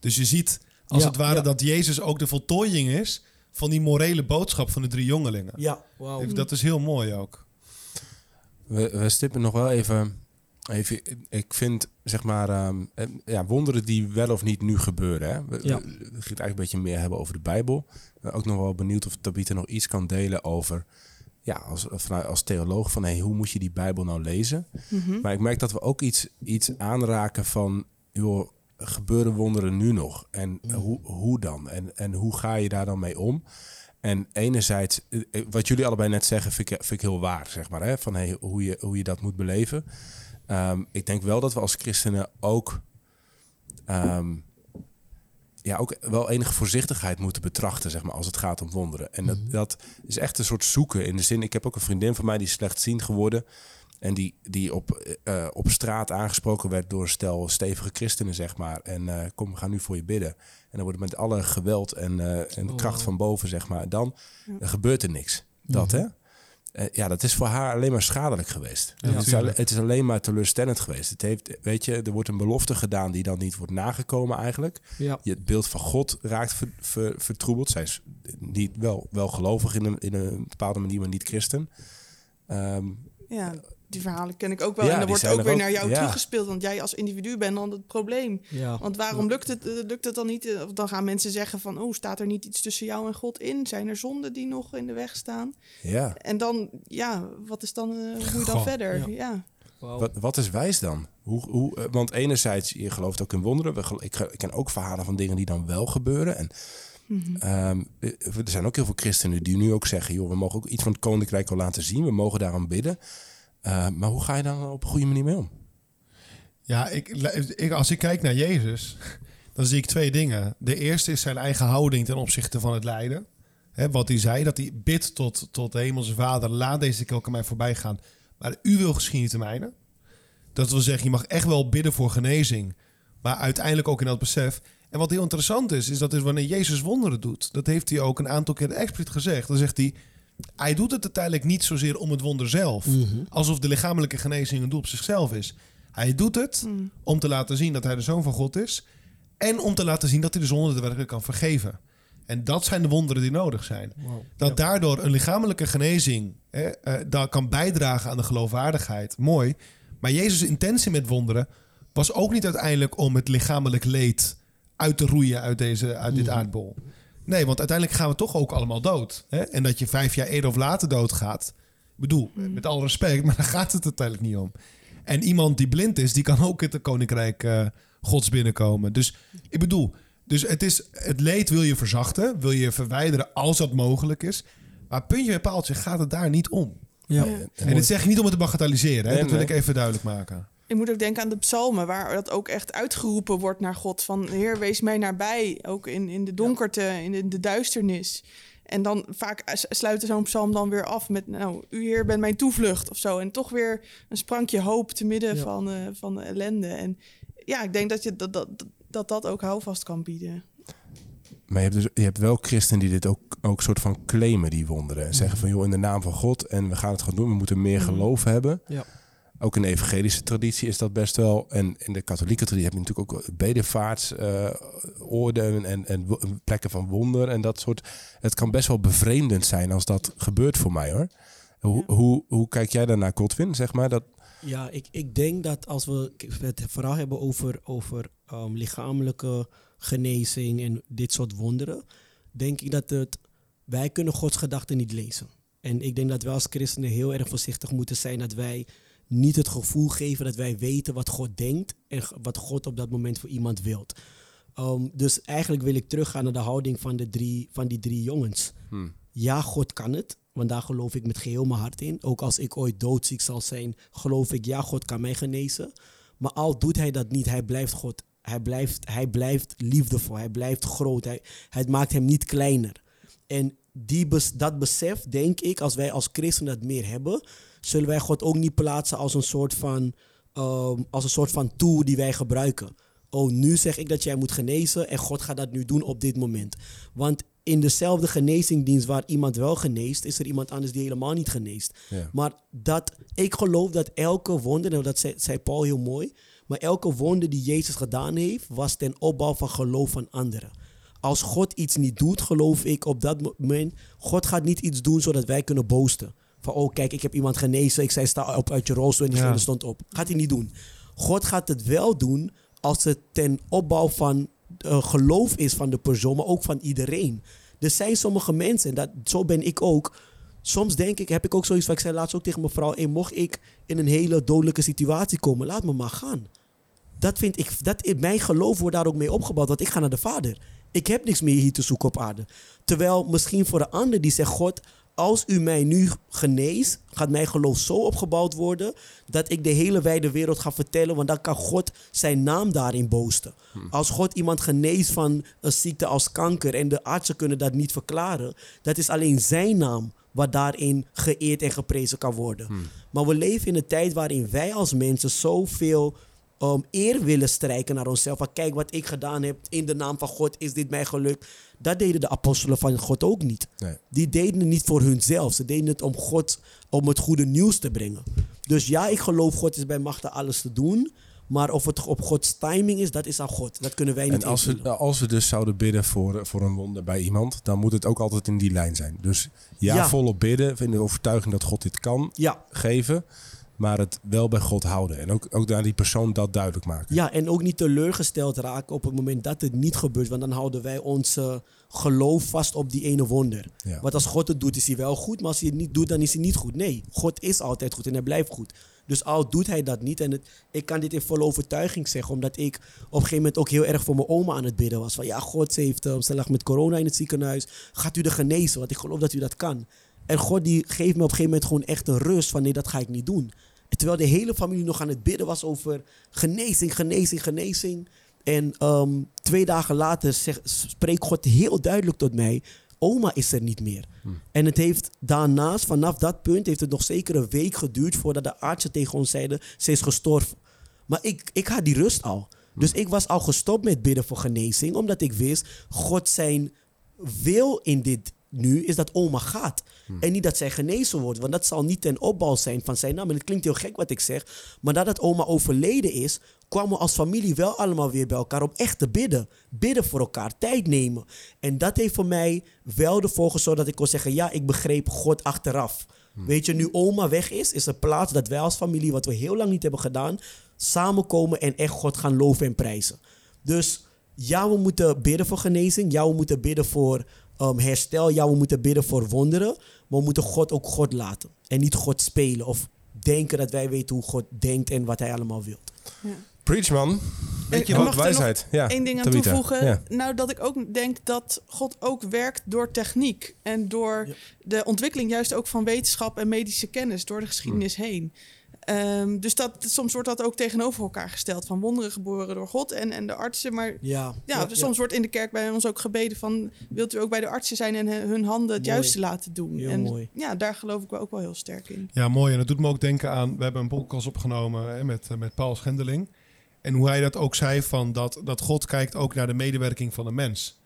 Dus je ziet als Ja, het ware ja. dat Jezus ook de voltooiing is van die morele boodschap van de drie jongelingen. Ja, wauw. Dat is heel mooi ook. We, we stippen nog wel even, even. Ik vind zeg maar ehm, eh, ja, wonderen die wel of niet nu gebeuren. Hè? We, Ja. we, we gaan het eigenlijk een beetje meer hebben over de Bijbel. Ik ben ook nog wel benieuwd of Tabitha nog iets kan delen over. Ja, als, vanuit, als theoloog van hey, hoe moet je die Bijbel nou lezen? Mhm. Maar ik merk dat we ook iets, iets aanraken van, joh, gebeuren wonderen nu nog? En hoe, hoe dan? En, en hoe ga je daar dan mee om? En enerzijds, eh, eh, wat jullie allebei net zeggen, vind ik, vind ik heel waar, zeg maar. Hè? Van hey, hoe, je, hoe je dat moet beleven. Ehm, ik denk wel dat we als christenen ook, ehm, ja, ook wel enige voorzichtigheid moeten betrachten, zeg maar, als het gaat om wonderen. En dat, dat is echt een soort zoeken. In de zin, ik heb ook een vriendin van mij die is slechtziend geworden. En die, die op, eh, op straat aangesproken werd door een stel stevige christenen, zeg maar. En eh, kom, we gaan nu voor je bidden. En dan wordt het met alle geweld en, eh, en Oh, kracht wauw. van boven, zeg maar. Dan eh, gebeurt er niks. Dat, hè? Eh, ja, dat is voor haar alleen maar schadelijk geweest. Ja, het, is het alleen maar teleurstellend geweest. Het heeft, weet je, er wordt een belofte gedaan die dan niet wordt nagekomen eigenlijk. Ja. Je, het beeld van God raakt ver, ver- vertroebeld. Zij is niet, wel, wel gelovig in een, in een bepaalde manier, maar niet christen. Ehm, Ja, die verhalen ken ik ook wel. Ja, en dan wordt ook er weer ook. naar jou Ja. teruggespeeld. Want jij als individu bent dan het probleem. Ja. Want waarom lukt het, eh, lukt het dan niet? Eh, Of dan gaan mensen zeggen van... oh, staat er niet iets tussen jou en God in? Zijn er zonden die nog in de weg staan? ja. En dan, ja, wat is dan, eh, hoe moet je dan Goh, verder? ja. Wat, wat is wijs dan? Hoe, hoe, want enerzijds, je gelooft ook in wonderen. Ik, ken ook verhalen van dingen die dan wel gebeuren. En Mhm. ehm, eh, er zijn ook heel veel christenen die nu ook zeggen... joh, we mogen ook iets van het koninkrijk wel laten zien. We mogen daarom bidden. Eh, maar hoe ga je daar op een goede manier mee om? Ja, ik, ik, als ik kijk naar Jezus, [laughs] dan zie ik twee dingen. De eerste is zijn eigen houding ten opzichte van het lijden. Wat hij zei, dat hij bidt tot, tot de hemelse vader, laat deze kelk aan mij voorbij gaan. Maar u wil geschieden te mijne. Dat wil zeggen, je mag echt wel bidden voor genezing. Maar uiteindelijk ook in dat besef. En wat heel interessant is, is dat is wanneer Jezus wonderen doet. Dat heeft hij ook een aantal keer expliciet gezegd. Dan zegt hij, hij doet het uiteindelijk niet zozeer om het wonder zelf. Alsof de lichamelijke genezing een doel op zichzelf is. Hij doet het Mm. om te laten zien dat hij de zoon van God is. En om te laten zien dat hij de zonde werkelijk kan vergeven. En dat zijn de wonderen die nodig zijn. Dat daardoor een lichamelijke genezing hè, eh, daar kan bijdragen aan de geloofwaardigheid. Mooi. Maar Jezus' intentie met wonderen was ook niet uiteindelijk om het lichamelijk leed uit te roeien uit, deze, uit dit aardbol. Nee, want uiteindelijk gaan we toch ook allemaal dood. Hè? En dat je vijf jaar eerder of later doodgaat. Ik bedoel, met alle respect, [laughs] maar daar gaat het uiteindelijk niet om. En iemand die blind is, die kan ook in het koninkrijk eh, gods binnenkomen. Dus ik bedoel, dus het, is, het leed wil je verzachten, wil je verwijderen als dat mogelijk is. Maar puntje bij paaltje gaat het daar niet om. Ja. Ja. En dit zeg ik niet om het te bagatelliseren, hè? Nee, dat wil nee. ik even duidelijk maken. Ik moet ook denken aan de psalmen, waar dat ook echt uitgeroepen wordt naar God. Van Heer, wees mij nabij, ook in, in de donkerte, in, de, in de duisternis. En dan vaak s- sluit zo'n psalm dan weer af met, nou, u Heer bent mijn toevlucht of zo. En toch weer een sprankje hoop te midden Ja. van, eh, van de ellende. En ja, ik denk dat je, dat, dat, dat dat ook houvast kan bieden. Maar je hebt, dus, je hebt wel christenen die dit ook, ook soort van claimen, die wonderen. En zeggen van, joh, in de naam van God en we gaan het gewoon doen. We moeten meer Mhm. geloof hebben. Ja. Ook in de evangelische traditie is dat best wel. En in de katholieke traditie heb je natuurlijk ook bedevaartsoorden en, en wo- plekken van wonder en dat soort. Het kan best wel bevreemdend zijn als dat gebeurt voor mij hoor. Hoe, Ja. hoe, hoe kijk jij daarnaar, Godwin? Zeg maar dat. Ja, ik, ik denk dat als we het vooral hebben over, over um, lichamelijke genezing en dit soort wonderen, denk ik dat het, wij kunnen Gods gedachten niet lezen. En ik denk dat wij als christenen heel erg voorzichtig moeten zijn dat wij niet het gevoel geven dat wij weten wat God denkt en wat God op dat moment voor iemand wilt. Um, dus eigenlijk wil ik teruggaan naar de houding van, de drie, van die drie jongens. Hmm. Ja, God kan het, want daar geloof ik met geheel mijn hart in. Ook als ik ooit doodziek zal zijn, geloof ik, ja, God kan mij genezen. Maar al doet hij dat niet, hij blijft God. Hij blijft, hij blijft liefdevol, hij blijft groot. Hij, hij maakt hem niet kleiner. En die dat besef, denk ik, als wij als christenen dat meer hebben, zullen wij God ook niet plaatsen als een soort van, um, als een soort van tool die wij gebruiken. Oh, nu zeg ik dat jij moet genezen en God gaat dat nu doen op dit moment. Want in dezelfde genezingdienst waar iemand wel geneest, is er iemand anders die helemaal niet geneest. Ja. Maar dat, ik geloof dat elke wonder, nou dat zei, zei Paul heel mooi, maar elke wonder die Jezus gedaan heeft, was ten opbouw van geloof van anderen. Als God iets niet doet, geloof ik op dat moment, God gaat niet iets doen zodat wij kunnen boosten. Van, oh kijk, ik heb iemand genezen, ik zei sta op uit je rolstoel en diegene Ja. stond op. Gaat hij niet doen. God gaat het wel doen als het ten opbouw van eh, geloof is van de persoon, maar ook van iedereen. Er zijn sommige mensen, en dat, zo ben ik ook. Soms denk ik, heb ik ook zoiets van, ik zei laatst ook tegen mijn vrouw, hey, mocht ik in een hele dodelijke situatie komen, laat me maar gaan. Dat vind ik, dat, mijn geloof wordt daar ook mee opgebouwd, want ik ga naar de Vader. Ik heb niks meer hier te zoeken op aarde. Terwijl misschien voor de ander die zegt, God, als u mij nu geneest, gaat mijn geloof zo opgebouwd worden dat ik de hele wijde wereld ga vertellen, want dan kan God zijn naam daarin boosten. Als God iemand geneest van een ziekte als kanker en de artsen kunnen dat niet verklaren, dat is alleen zijn naam wat daarin geëerd en geprezen kan worden. Maar we leven in een tijd waarin wij als mensen zoveel um, eer willen strijken naar onszelf. Van kijk wat ik gedaan heb in de naam van God, is dit mij gelukt. Dat deden de apostelen van God ook niet. Nee. Die deden het niet voor hunzelf. Ze deden het om God, om het goede nieuws te brengen. Dus ja, ik geloof God is bij machten alles te doen. Maar of het op Gods timing is, dat is aan God. Dat kunnen wij niet En als we, als we dus zouden bidden voor, voor een wonder bij iemand, dan moet het ook altijd in die lijn zijn. Dus ja, Ja. volop bidden, in de overtuiging dat God dit kan Ja, geven, maar het wel bij God houden. En ook, ook aan die persoon dat duidelijk maken. Ja, en ook niet teleurgesteld raken op het moment dat het niet gebeurt. Want dan houden wij ons eh, geloof vast op die ene wonder. Ja. Want als God het doet, is hij wel goed. Maar als hij het niet doet, dan is hij niet goed. Nee, God is altijd goed en hij blijft goed. Dus al doet hij dat niet. En het, ik kan dit in volle overtuiging zeggen. Omdat ik op een gegeven moment ook heel erg voor mijn oma aan het bidden was. Van ja, God ze heeft, uh, ze lag met corona in het ziekenhuis. Gaat u er genezen? Want ik geloof dat u dat kan. En God die geeft me op een gegeven moment gewoon echt een rust van nee, dat ga ik niet doen. Terwijl de hele familie nog aan het bidden was over genezing, genezing, genezing. En ehm, twee dagen later zeg, spreekt God heel duidelijk tot mij: Oma is er niet meer. En het heeft daarnaast, vanaf dat punt, heeft het nog zeker een week geduurd voordat de artsen tegen ons zeiden: ze is gestorven. Maar ik, ik had die rust al. Dus ik was al gestopt met bidden voor genezing, omdat ik wist: God zijn wil in dit nu is dat oma gaat. En niet dat zij genezen wordt. Want dat zal niet ten opbouw zijn van zijn naam. En het klinkt heel gek wat ik zeg. Maar nadat oma overleden is, kwamen we als familie wel allemaal weer bij elkaar om echt te bidden. Bidden voor elkaar, tijd nemen. En dat heeft voor mij wel ervoor gezorgd dat ik kon zeggen: ja, ik begreep God achteraf. Weet je, nu oma weg is, is een plaats dat wij als familie, wat we heel lang niet hebben gedaan, samenkomen en echt God gaan loven en prijzen. Dus ja, we moeten bidden voor genezing. Ja, we moeten bidden voor um, herstel. Ja, we moeten bidden voor wonderen. Maar we moeten God ook God laten. En niet God spelen of denken dat wij weten hoe God denkt en wat hij allemaal wil. Preach man. Weet je wat wijsheid. Ja, Eén ding aan Tabitha. toevoegen. Ja. Nou, dat ik ook denk dat God ook werkt door techniek. En door Ja. de ontwikkeling juist ook van wetenschap en medische kennis door de geschiedenis Hmm. heen. Ehm, dus dat, soms wordt dat ook tegenover elkaar gesteld. Van wonderen geboren door God en, en de artsen. Maar Ja, ja, dus soms wordt in de kerk bij ons ook gebeden van... wilt u ook bij de artsen zijn en hun handen het Mooi. juiste laten doen. Heel en mooi. ja, daar geloof ik wel ook wel heel sterk in. Ja, mooi. En dat doet me ook denken aan... We hebben een podcast opgenomen hè, met, eh, met Paul Schendeling. En hoe hij dat ook zei van dat, dat God kijkt ook naar de medewerking van de mens.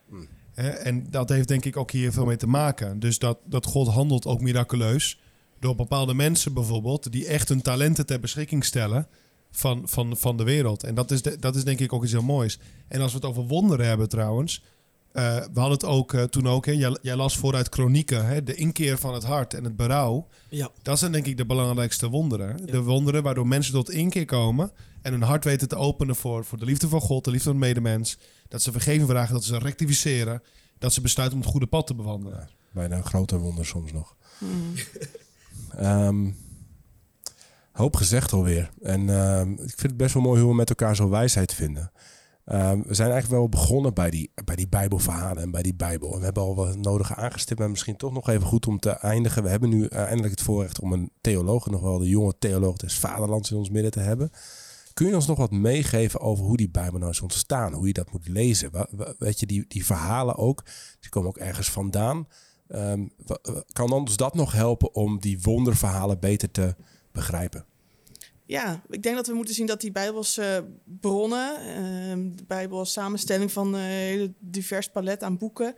Hè, en dat heeft denk ik ook hier veel mee te maken. Dus dat, dat God handelt ook miraculeus. Door bepaalde mensen bijvoorbeeld... die echt hun talenten ter beschikking stellen... van, van, van de wereld. En dat is, de- dat is denk ik ook iets heel moois. En als we het over wonderen hebben trouwens... Eh, we hadden het ook eh, toen ook, hè, jij, jij las vooruit Kronieken, hè, de inkeer van het hart en het berouw. Ja. Dat zijn denk ik de belangrijkste wonderen. De wonderen waardoor mensen tot inkeer komen en hun hart weten te openen voor, voor de liefde van God, de liefde van de medemens. Dat ze vergeving vragen, dat ze rectificeren, dat ze besluiten om het goede pad te bewandelen. Bijna een groter wonder soms nog. [laughs] Ehm, hoop gezegd alweer. En ehm, ik vind het best wel mooi hoe we met elkaar zo wijsheid vinden. Ehm, we zijn eigenlijk wel begonnen bij die, bij die Bijbelverhalen en bij die Bijbel. En we hebben al wat nodige aangestipt, maar misschien toch nog even goed om te eindigen. We hebben nu eindelijk het voorrecht om een theoloog, nog wel de jonge theoloog des vaderlands in ons midden te hebben. Kun je ons nog wat meegeven over hoe die Bijbel nou is ontstaan? Hoe je dat moet lezen? Weet je, die, die verhalen ook, die komen ook ergens vandaan. Um, kan ons dat nog helpen om die wonderverhalen beter te begrijpen? Ja, ik denk dat we moeten zien dat die Bijbelse bronnen, uh, de Bijbel samenstelling van een hele divers palet aan boeken,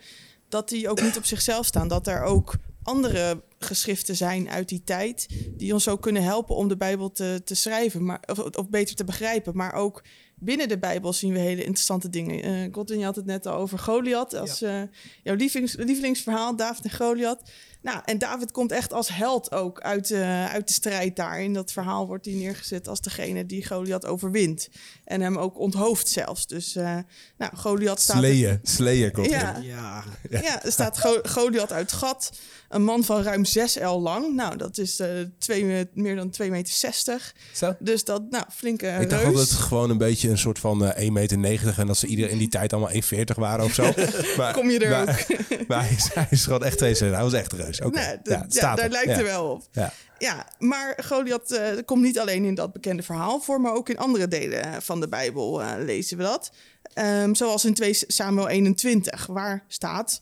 dat die ook niet op zichzelf staan. Dat er ook andere geschriften zijn uit die tijd die ons ook kunnen helpen om de Bijbel te, te schrijven, maar, of, of beter te begrijpen. Maar ook binnen de Bijbel zien we hele interessante dingen. Uh, Godwin, je had het net al over Goliath als ja. uh, jouw lievelings, lievelingsverhaal, David en Goliath. Nou, en David komt echt als held ook uit, uh, uit de strijd daar. In dat verhaal wordt hij neergezet als degene die Goliath overwint. En hem ook onthoofd zelfs. Dus, uh, nou, Goliath staat... Sleeën, sleeën komt ja. Ja. ja. ja, er staat Go Goliath uit gat. Een man van ruim 6 L lang. Nou, dat is uh, twee, meer dan 2,60 meter. 60. Zo? Dus dat, nou, flinke Ik dacht reus. dat het gewoon een beetje een soort van uh, 1,90 meter en dat ze ieder in die tijd allemaal 1,40 waren of zo. [laughs] Maar, Kom je er maar, ook. [laughs] maar hij, is, hij is gewoon echt twee Hij was echt een Oké, ja, daar lijkt Ja. er wel op. Ja. Ja, maar Goliath eh, komt niet alleen in dat bekende verhaal voor, maar ook in andere delen eh, van de Bijbel eh, lezen we dat. Ehm, zoals in 2 Samuel 21, waar staat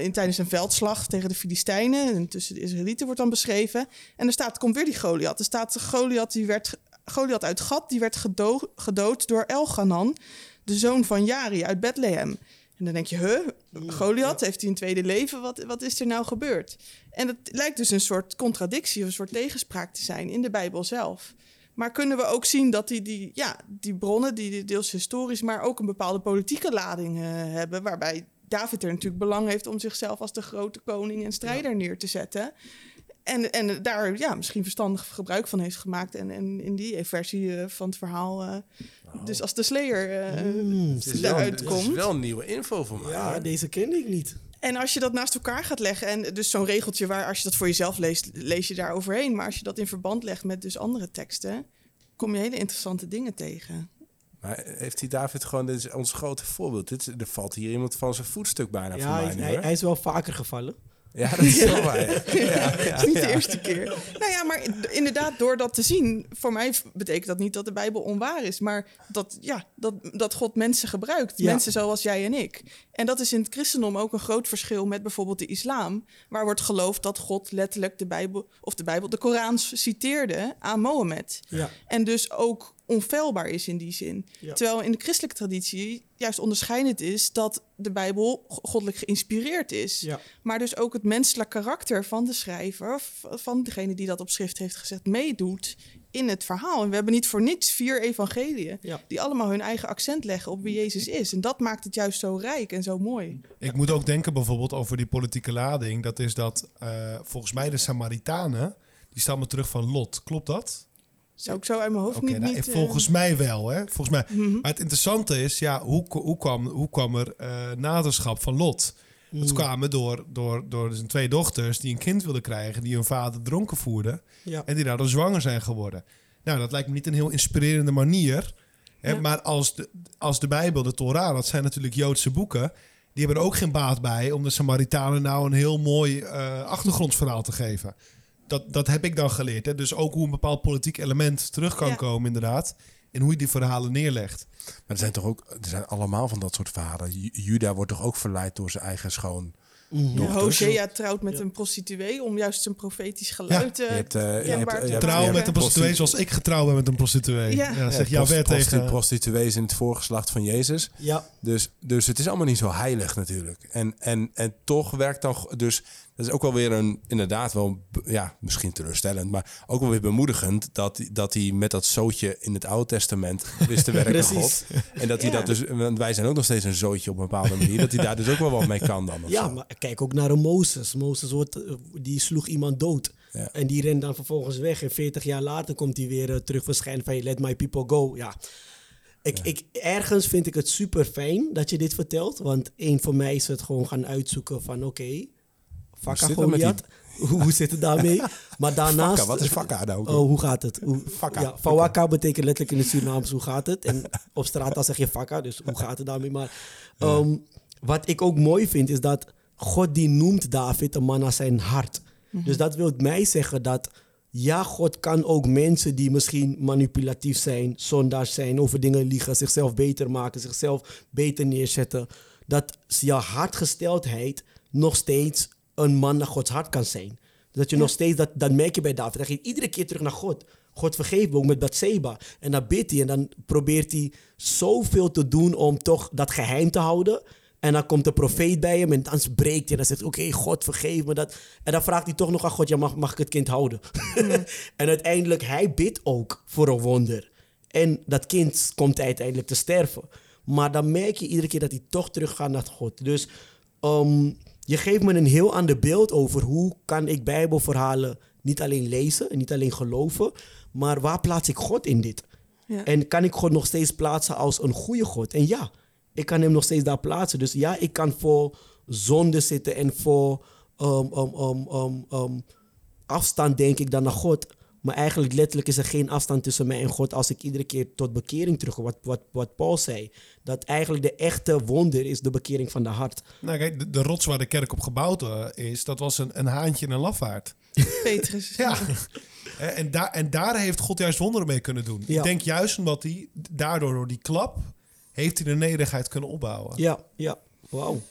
in, tijdens een veldslag tegen de Filistijnen en tussen de Israëlieten wordt dan beschreven. En er staat, komt weer die Goliath. Er staat Goliath, die werd, Goliath uit Gat, die werd gedo gedood door Elganan, de zoon van Jari uit Bethlehem. En dan denk je, huh, Goliath, heeft hij een tweede leven? Wat, wat is er nou gebeurd? En het lijkt dus een soort contradictie of een soort tegenspraak te zijn in de Bijbel zelf. Maar kunnen we ook zien dat die, die, ja, die bronnen, die deels historisch, maar ook een bepaalde politieke lading eh, hebben, waarbij David er natuurlijk belang heeft om zichzelf als de grote koning en strijder neer te zetten. En, en daar ja, misschien verstandig gebruik van heeft gemaakt. En, en in die versie eh, van het verhaal, eh, dus als de Slayer eh Mm, is, eruit het is komt. wel nieuwe info voor mij. Ja, deze kende ik niet. En als je dat naast elkaar gaat leggen, en dus zo'n regeltje waar als je dat voor jezelf leest, lees je daar overheen. Maar als je dat in verband legt met dus andere teksten, kom je hele interessante dingen tegen. Maar heeft die David gewoon, dit is ons grote voorbeeld. Dit, is- er valt hier iemand van zijn voetstuk bijna Ja, voor mij hij, nu, hij, hoor. hij is wel vaker gevallen. Ja, dat is wel waar. [laughs] Het is niet de eerste keer. Nou ja, maar inderdaad, door dat te zien, voor mij betekent dat niet dat de Bijbel onwaar is, maar dat, ja, dat, dat God mensen gebruikt. Mensen zoals jij en ik. En dat is in het christendom ook een groot verschil met bijvoorbeeld de islam, waar wordt geloofd dat God letterlijk de Bijbel, of de Bijbel, de Koran citeerde aan Mohammed. Ja. En dus ook onfeilbaar is in die zin. Ja. Terwijl in de christelijke traditie juist onderscheidend is dat de Bijbel go- goddelijk geïnspireerd is. Ja. Maar dus ook het menselijk karakter van de schrijver, van degene die dat op schrift heeft gezet, meedoet in het verhaal. En we hebben niet voor niets vier evangeliën, Ja. die allemaal hun eigen accent leggen op wie Jezus is. En dat maakt het juist zo rijk en zo mooi. Ik moet ook denken bijvoorbeeld over die politieke lading. Dat is dat eh, volgens mij de Samaritanen, die stammen terug van Lot. Klopt dat? Zou ik zo uit mijn hoofd niet... nou, niet eh, volgens mij wel. Hè? Volgens mij. mhm. Maar het interessante is, ja, hoe, hoe, kwam, hoe kwam er eh naderschap van Lot? Dat kwamen door, door, door zijn twee dochters die een kind wilden krijgen, die hun vader dronken voerden Ja. en die daardoor zwanger zijn geworden. Nou, dat lijkt me niet een heel inspirerende manier. Hè? Ja. Maar als de, als de Bijbel, de Torah, dat zijn natuurlijk Joodse boeken, die hebben er ook geen baat bij om de Samaritanen nou een heel mooi eh, achtergrondsverhaal te geven. Dat, dat heb ik dan geleerd. Hè? Dus ook hoe een bepaald politiek element terug kan Ja. komen, inderdaad. En hoe je die verhalen neerlegt. Maar er zijn toch ook, er zijn allemaal van dat soort verhalen. Ju- Juda wordt toch ook verleid door zijn eigen schoon, Ja, dochters. Hosea trouwt met Ja. een prostituee om juist zijn profetisch geluid Je eh, eh, je te hebt- Trouw met een prostituee prostitu- zoals ik getrouwd ben met een prostituee. Ja. Ja, Ja, zeg jouw prost- wet tegen... prostituees in het voorgeslacht van Jezus. Ja, Dus, dus het is allemaal niet zo heilig natuurlijk. En, en, en toch werkt dan... Dus dat is ook wel weer een... Inderdaad wel... Ja, misschien teleurstellend. Maar ook wel weer bemoedigend... Dat, hij- dat hij met dat zootje in het Oude Testament wist te werken God. precies. En dat hij Ja. dat dus... Want wij zijn ook nog steeds een zootje op een bepaalde manier. dat hij daar dus ook wel wat mee kan dan. Ja, zo. maar kijk ook naar een Mozes. Mozes wordt, eh, die sloeg iemand dood. Ja. En die rent dan vervolgens weg. En 40 jaar later komt hij weer eh, terug verschijnen van... Let my people go. Ja. Ik, ik, ergens vind ik het super fijn dat je dit vertelt. Want één voor mij is het gewoon gaan uitzoeken van... Oké, Fakka het met Goliath. Hoe, hoe zit het daarmee? Maar [laughs] daarnaast... Fakka, wat is fakka nou? Oh, hoe gaat het? Hoe, Fakka. Ja, Fawaka betekent letterlijk in het Surinaams hoe gaat het. En op straat dan zeg je fakka, dus hoe gaat het daarmee? Maar ehm, wat ik ook mooi vind is dat God die noemt David een man naar zijn hart. Dus dat wil mij zeggen dat ja, God kan ook mensen die misschien manipulatief zijn, zondaars zijn, over dingen liegen, zichzelf beter maken, zichzelf beter neerzetten. Dat jouw hartgesteldheid nog steeds een man naar Gods hart kan zijn. Dat je nog steeds, dat, dat merk je bij David. Hij gaat iedere keer terug naar God. God vergeeft me ook met Bathseba. En dan bidt hij en dan probeert hij zoveel te doen om toch dat geheim te houden. En dan komt de profeet bij hem en dan breekt hij en dan zegt hij, oké, God vergeef me dat. En dan vraagt hij toch nog aan God, ja, mag, mag ik het kind houden? [laughs] en uiteindelijk, hij bidt ook voor een wonder. En dat kind komt uiteindelijk te sterven. Maar dan merk je iedere keer dat hij toch teruggaat naar God. Dus ehm, je geeft me een heel ander beeld over hoe kan ik Bijbelverhalen niet alleen lezen en niet alleen geloven, maar waar plaats ik God in dit? Ja. En kan ik God nog steeds plaatsen als een goede God? En ja, ik kan hem nog steeds daar plaatsen. Dus ja, ik kan voor zonde zitten en voor ehm, afstand denk ik dan naar God. Maar eigenlijk letterlijk is er geen afstand tussen mij en God als ik iedere keer tot bekering terugkom. Wat, wat, wat Paul zei. Dat eigenlijk de echte wonder is de bekering van de hart. Nou, kijk, de, de rots waar de kerk op gebouwd eh, is, dat was een, een haantje en een lafaard. [laughs] Petrus. Ja. Eh, en, daar, en daar heeft God juist wonderen mee kunnen doen. Ja. Ik denk juist omdat hij daardoor, door die klap, heeft hij de nederigheid kunnen opbouwen. Ja, ja. Wauw.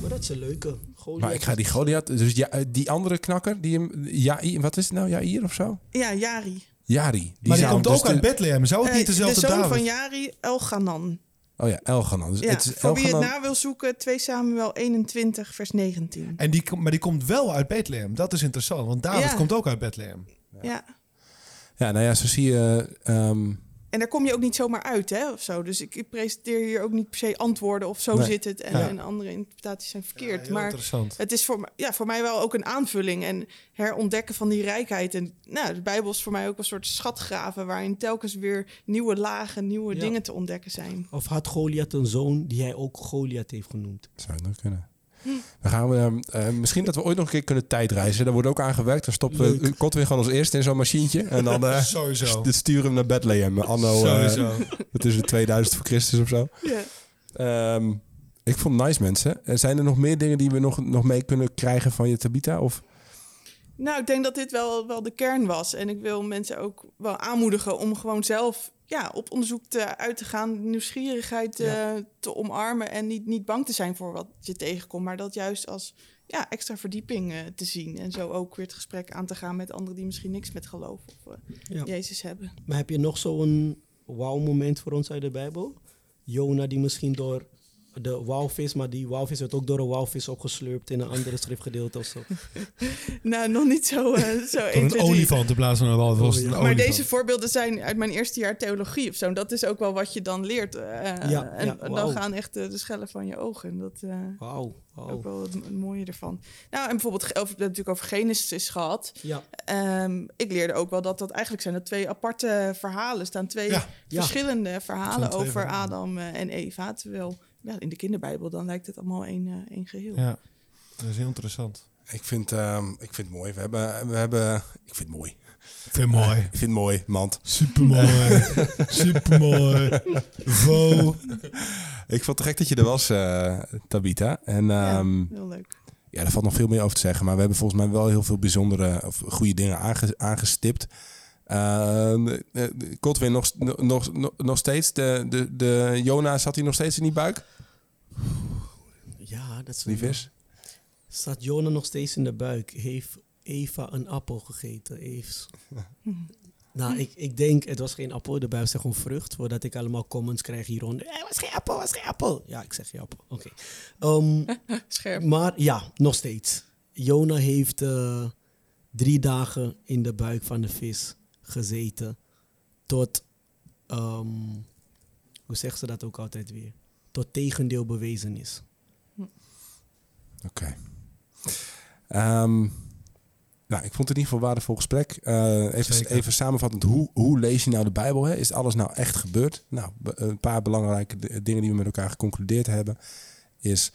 Maar dat is een leuke. Goliath. Maar ik ga die Goliath... Dus ja, eh, die andere knakker, die hem... Ja, wat is het nou? Jair of zo? Ja, Jari. Jari. Die maar die zou komt dus ook uit de- Bethlehem. Zou het Eh, niet de dezelfde zoon David? van Jari, Elganan. Oh ja, Elganan. Dus Ja, het is voor wie het Elganan- na wil zoeken, 2 Samuel 21, vers 19. En die, maar die komt wel uit Bethlehem. Dat is interessant, want David Ja. komt ook uit Bethlehem. Ja. Ja, nou ja, zo zie je... ehm, En daar kom je ook niet zomaar uit, hè, of zo. Dus ik, ik presenteer hier ook niet per se antwoorden of zo Nee. zit het. En, Ja. en andere interpretaties zijn verkeerd. maar interessant. het is voor, mij- ja, voor mij wel ook een aanvulling en herontdekken van die rijkheid. En nou, de Bijbel is voor mij ook een soort schatgraven... waarin telkens weer nieuwe lagen, nieuwe Ja. dingen te ontdekken zijn. Of had Goliath een zoon die hij ook Goliath heeft genoemd? Zou het nog kunnen. Dan gaan we, ehm, eh, misschien dat we ooit nog een keer kunnen tijdreizen. Daar wordt ook aan gewerkt. Dan stoppen we. Kotwin gewoon als eerste in zo'n machientje. En dan eh, [laughs] Sowieso. [laughs] st- sturen we hem naar Bethlehem. Anno, eh Sowieso. wat is het, 2000 voor Christus of zo. Ja. Ehm, ik vond het nice, mensen. Zijn er nog meer dingen die we nog, nog mee kunnen krijgen van je Tabita? Of? Nou, ik denk dat dit wel, wel de kern was. En ik wil mensen ook wel aanmoedigen om gewoon zelf ja, op onderzoek te, uit te gaan, nieuwsgierigheid Ja. eh, te omarmen en niet, niet bang te zijn voor wat je tegenkomt, maar dat juist als ja, extra verdieping eh, te zien. En zo ook weer het gesprek aan te gaan met anderen die misschien niks met geloof of eh, Ja. Jezus hebben. Maar heb je nog zo'n wauw-moment voor ons uit de Bijbel? Jona die misschien door de walvis, maar die walvis werd ook door een walvis opgeslurpt in een andere schriftgedeelte of zo. [laughs] Nou, nog niet zo, eh zo 1, Door 2, een 3. olifant in plaats van een walvis. Oh, ja. Maar olifant. deze voorbeelden zijn uit mijn eerste jaar theologie of zo. En dat is ook wel wat je dan leert. eh, Ja, en ja, dan gaan echt de schellen van je ogen. En dat, eh, Wauw, Ook wel het, het mooie ervan. Nou, en bijvoorbeeld, over, we hebben het natuurlijk over Genesis gehad. Ja, Ehm, ik leerde ook wel dat dat eigenlijk zijn dat twee aparte verhalen. Er staan twee Ja. Ja. verschillende verhalen twee over verhalen. Adam en Eva. Terwijl ja, in de kinderbijbel dan lijkt het allemaal één, eh, één geheel. Ja, dat is heel interessant. Ik vind, ehm, ik vind het mooi. We hebben, we hebben... Ik vind het mooi. Ik vind het mooi. Ik vind het mooi, mand. Supermooi. [laughs] Supermooi. Vo. Ik vond het gek dat je er was, eh, Tabita. En Ja, ehm, heel leuk. Ja, daar valt nog veel meer over te zeggen. Maar we hebben volgens mij wel heel veel bijzondere of goede dingen aange- aangestipt. Uh, Godwin, nog, nog, nog, nog steeds, de, de, de Jona, zat hij nog steeds in die buik? Ja, dat is Die vis? Staat Jona nog steeds in de buik? Heeft Eva een appel gegeten? Heeft... [laughs] nou, ik, ik denk, het was geen appel. De Bijbel zegt gewoon vrucht. Voordat ik allemaal comments krijg hieronder. Het was geen appel, het was geen appel. Ja, ik zeg geen appel. Oké. Ehm, [laughs] Scherp. maar ja, nog steeds. Jona heeft eh, drie dagen in de buik van de vis gezeten. Tot, ehm, hoe zegt ze dat ook altijd weer? Tot tegendeel bewezen is. Oké. Ehm, nou, ik vond het in ieder geval een waardevol gesprek. Eh, even, even samenvattend, hoe, hoe lees je nou de Bijbel? Hè? Is alles nou echt gebeurd? Nou, een paar belangrijke dingen die we met elkaar geconcludeerd hebben, is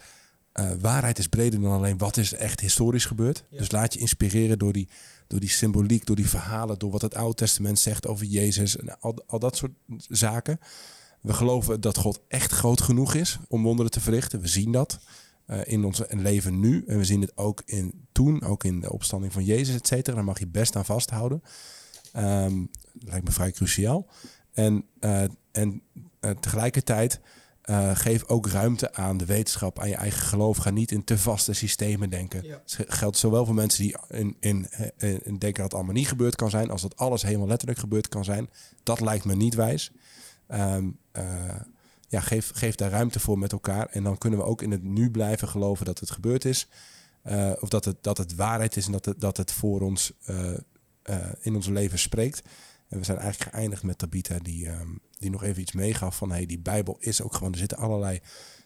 eh, waarheid is breder dan alleen wat is echt historisch gebeurd. Ja. Dus laat je inspireren door die, door die symboliek, door die verhalen, door wat het Oude Testament zegt over Jezus en al, dat soort zaken. We geloven dat God echt groot genoeg is om wonderen te verrichten. We zien dat eh, in ons leven nu. En we zien het ook in toen, ook in de opstanding van Jezus, et cetera. Daar mag je best aan vasthouden. Ehm, lijkt me vrij cruciaal. En, eh, en eh, tegelijkertijd eh, geef ook ruimte aan de wetenschap, aan je eigen geloof. Ga niet in te vaste systemen denken. Ja. Het geldt zowel voor mensen die in, in, in denken dat het allemaal niet gebeurd kan zijn, als dat alles helemaal letterlijk gebeurd kan zijn. Dat lijkt me niet wijs. Ehm, eh, ja, geef, geef daar ruimte voor met elkaar. En dan kunnen we ook in het nu blijven geloven dat het gebeurd is. Eh, of dat het, dat het waarheid is en dat het, dat het voor ons in ons leven spreekt. En we zijn eigenlijk geëindigd met Tabitha, die, ehm, die nog even iets meegaf van hey, die Bijbel is ook gewoon, er zitten allerlei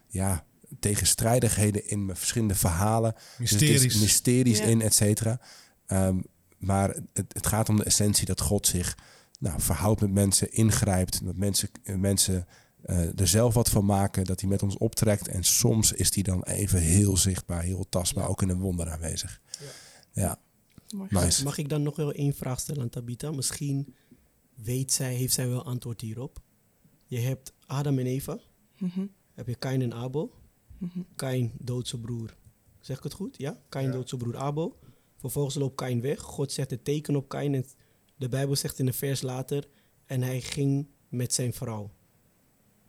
ja, tegenstrijdigheden in met verschillende verhalen. Dus Mysteries. mysteries Ja. in, et cetera. Ehm, maar het, het gaat om de essentie dat God zich nou, verhoudt met mensen, ingrijpt, dat mensen, eh, mensen eh, er zelf wat van maken, dat hij met ons optrekt. En soms is hij dan even heel zichtbaar, heel tastbaar, ook in een wonder aanwezig. Ja, nice. Mag ik dan nog wel één vraag stellen aan Tabitha? Misschien weet zij, heeft zij wel antwoord hierop. Je hebt Adam en Eva. Mhm, Heb je Kain en Abel. mhm. Kain doodt zijn broer. Zeg ik het goed? Ja? Kain Ja. doodt zijn broer Abel. Vervolgens loopt Kain weg. God zet het teken op Kain. En de Bijbel zegt in een vers later... En hij ging met zijn vrouw.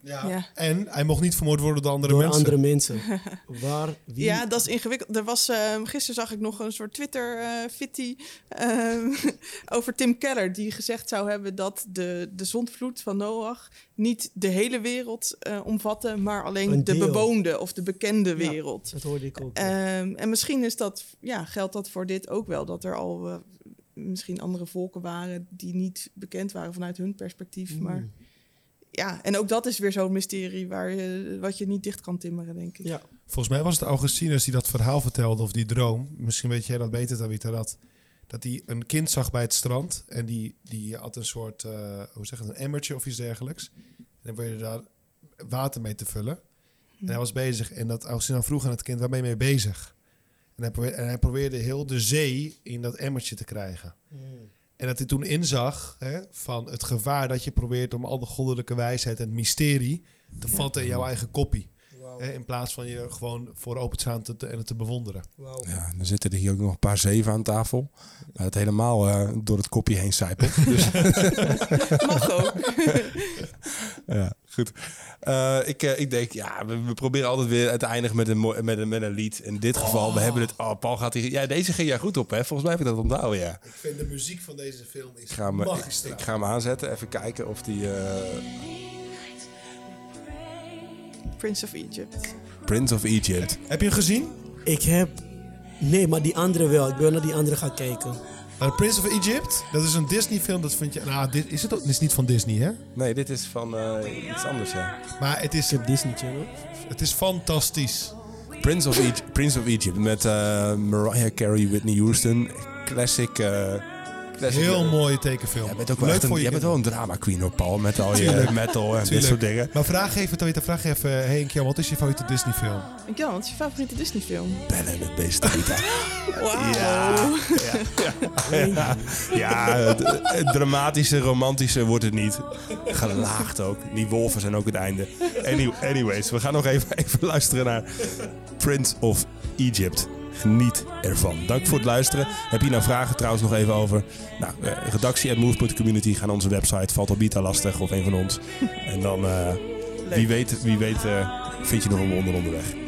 Ja. Ja. En hij mocht niet vermoord worden door andere door mensen. andere mensen. [laughs] Waar, wie... Ja, dat is ingewikkeld. Er was, ehm, gisteren zag ik nog een soort Twitter-fitty [laughs] over Tim Keller. Die gezegd zou hebben dat de, de zondvloed van Noach niet de hele wereld eh, omvatte, maar alleen Een de deel. bewoonde of de bekende Ja. wereld. Dat hoorde ik ook. Ehm, en misschien is dat, ja, geldt dat voor dit ook wel. Dat er al eh, misschien andere volken waren die niet bekend waren vanuit hun perspectief. Mm. Maar ja, en ook dat is weer zo'n mysterie waar je, wat je niet dicht kan timmeren, denk ik. Ja. Volgens mij was het Augustinus die dat verhaal vertelde, of die droom. Misschien weet jij dat beter, Tabitha, dat, dat hij een kind zag bij het strand. En die, die had een soort, eh, hoe zeg je het, een emmertje of iets dergelijks. En dan probeerde je daar water mee te vullen. En hij was bezig. En dat Augustinus vroeg aan het kind, waar ben je mee bezig? En hij, probeerde, en hij probeerde heel de zee in dat emmertje te krijgen. En dat hij toen inzag hè, van het gevaar dat je probeert om al de goddelijke wijsheid en het mysterie te vatten in jouw eigen koppie. Hè, in plaats van je gewoon voor open te staan te, te- en het te bewonderen. Wauw. Ja, dan zitten er hier ook nog een paar zeven aan tafel. Waar het helemaal eh, door het kopje heen zijpelt. [laughs] Dus [laughs] Mag ook. [laughs] ja, goed. Eh, ik, eh, ik denk, ja, we, we proberen altijd weer te eindigen met een, met een, met een lied. In dit geval, we hebben het... Oh, Paul gaat hier... Ja, deze ging jij goed op, hè? Volgens mij heb ik dat onthouden, ja. Ik vind de muziek van deze film is Ik ga hem, ik, ik ga hem aanzetten. Even kijken of die... Prince of Egypt. Prince of Egypt. Heb je hem gezien? Ik heb... Nee, maar die andere wel. Ik ben naar die andere gaan kijken. Nou, Prince of Egypt, dat is een Disney film. Dat vind je... Nou, dit, is het ook, het is niet van Disney, hè? Nee, dit is van eh, iets anders, ja. Maar het is, Ik heb Disney Channel. het is fantastisch. Prince of, Egypt, Prince of Egypt met eh, Mariah Carey, Whitney Houston. Classic. eh classic Heel mooie tekenfilm. Jij bent ook wel, Leuk een, voor je jij bent wel een drama queen hoor, Paul. Met al je metal en dit soort dingen. Maar vraag even, Tabitha, vraag even... Henk, Jan, wat is je favoriete Disney film? Ik, ja, wat is je favoriete Disney film? Bellen met deze Tabitha. [laughs] Wauw. Ja, ja, ja het, het dramatische, romantische wordt het niet. Gelaagd ook. Die wolven zijn ook het einde. Any- anyways, we gaan nog even, even luisteren naar Prince of Egypt. Geniet ervan. Dank voor het luisteren. Heb je nou vragen trouwens nog even over? Nou, eh, redactie at move.community. Ga naar onze website. Valt Albita lastig of een van ons. En dan, eh, wie weet, wie weet eh, vind je nog een wonder onderweg.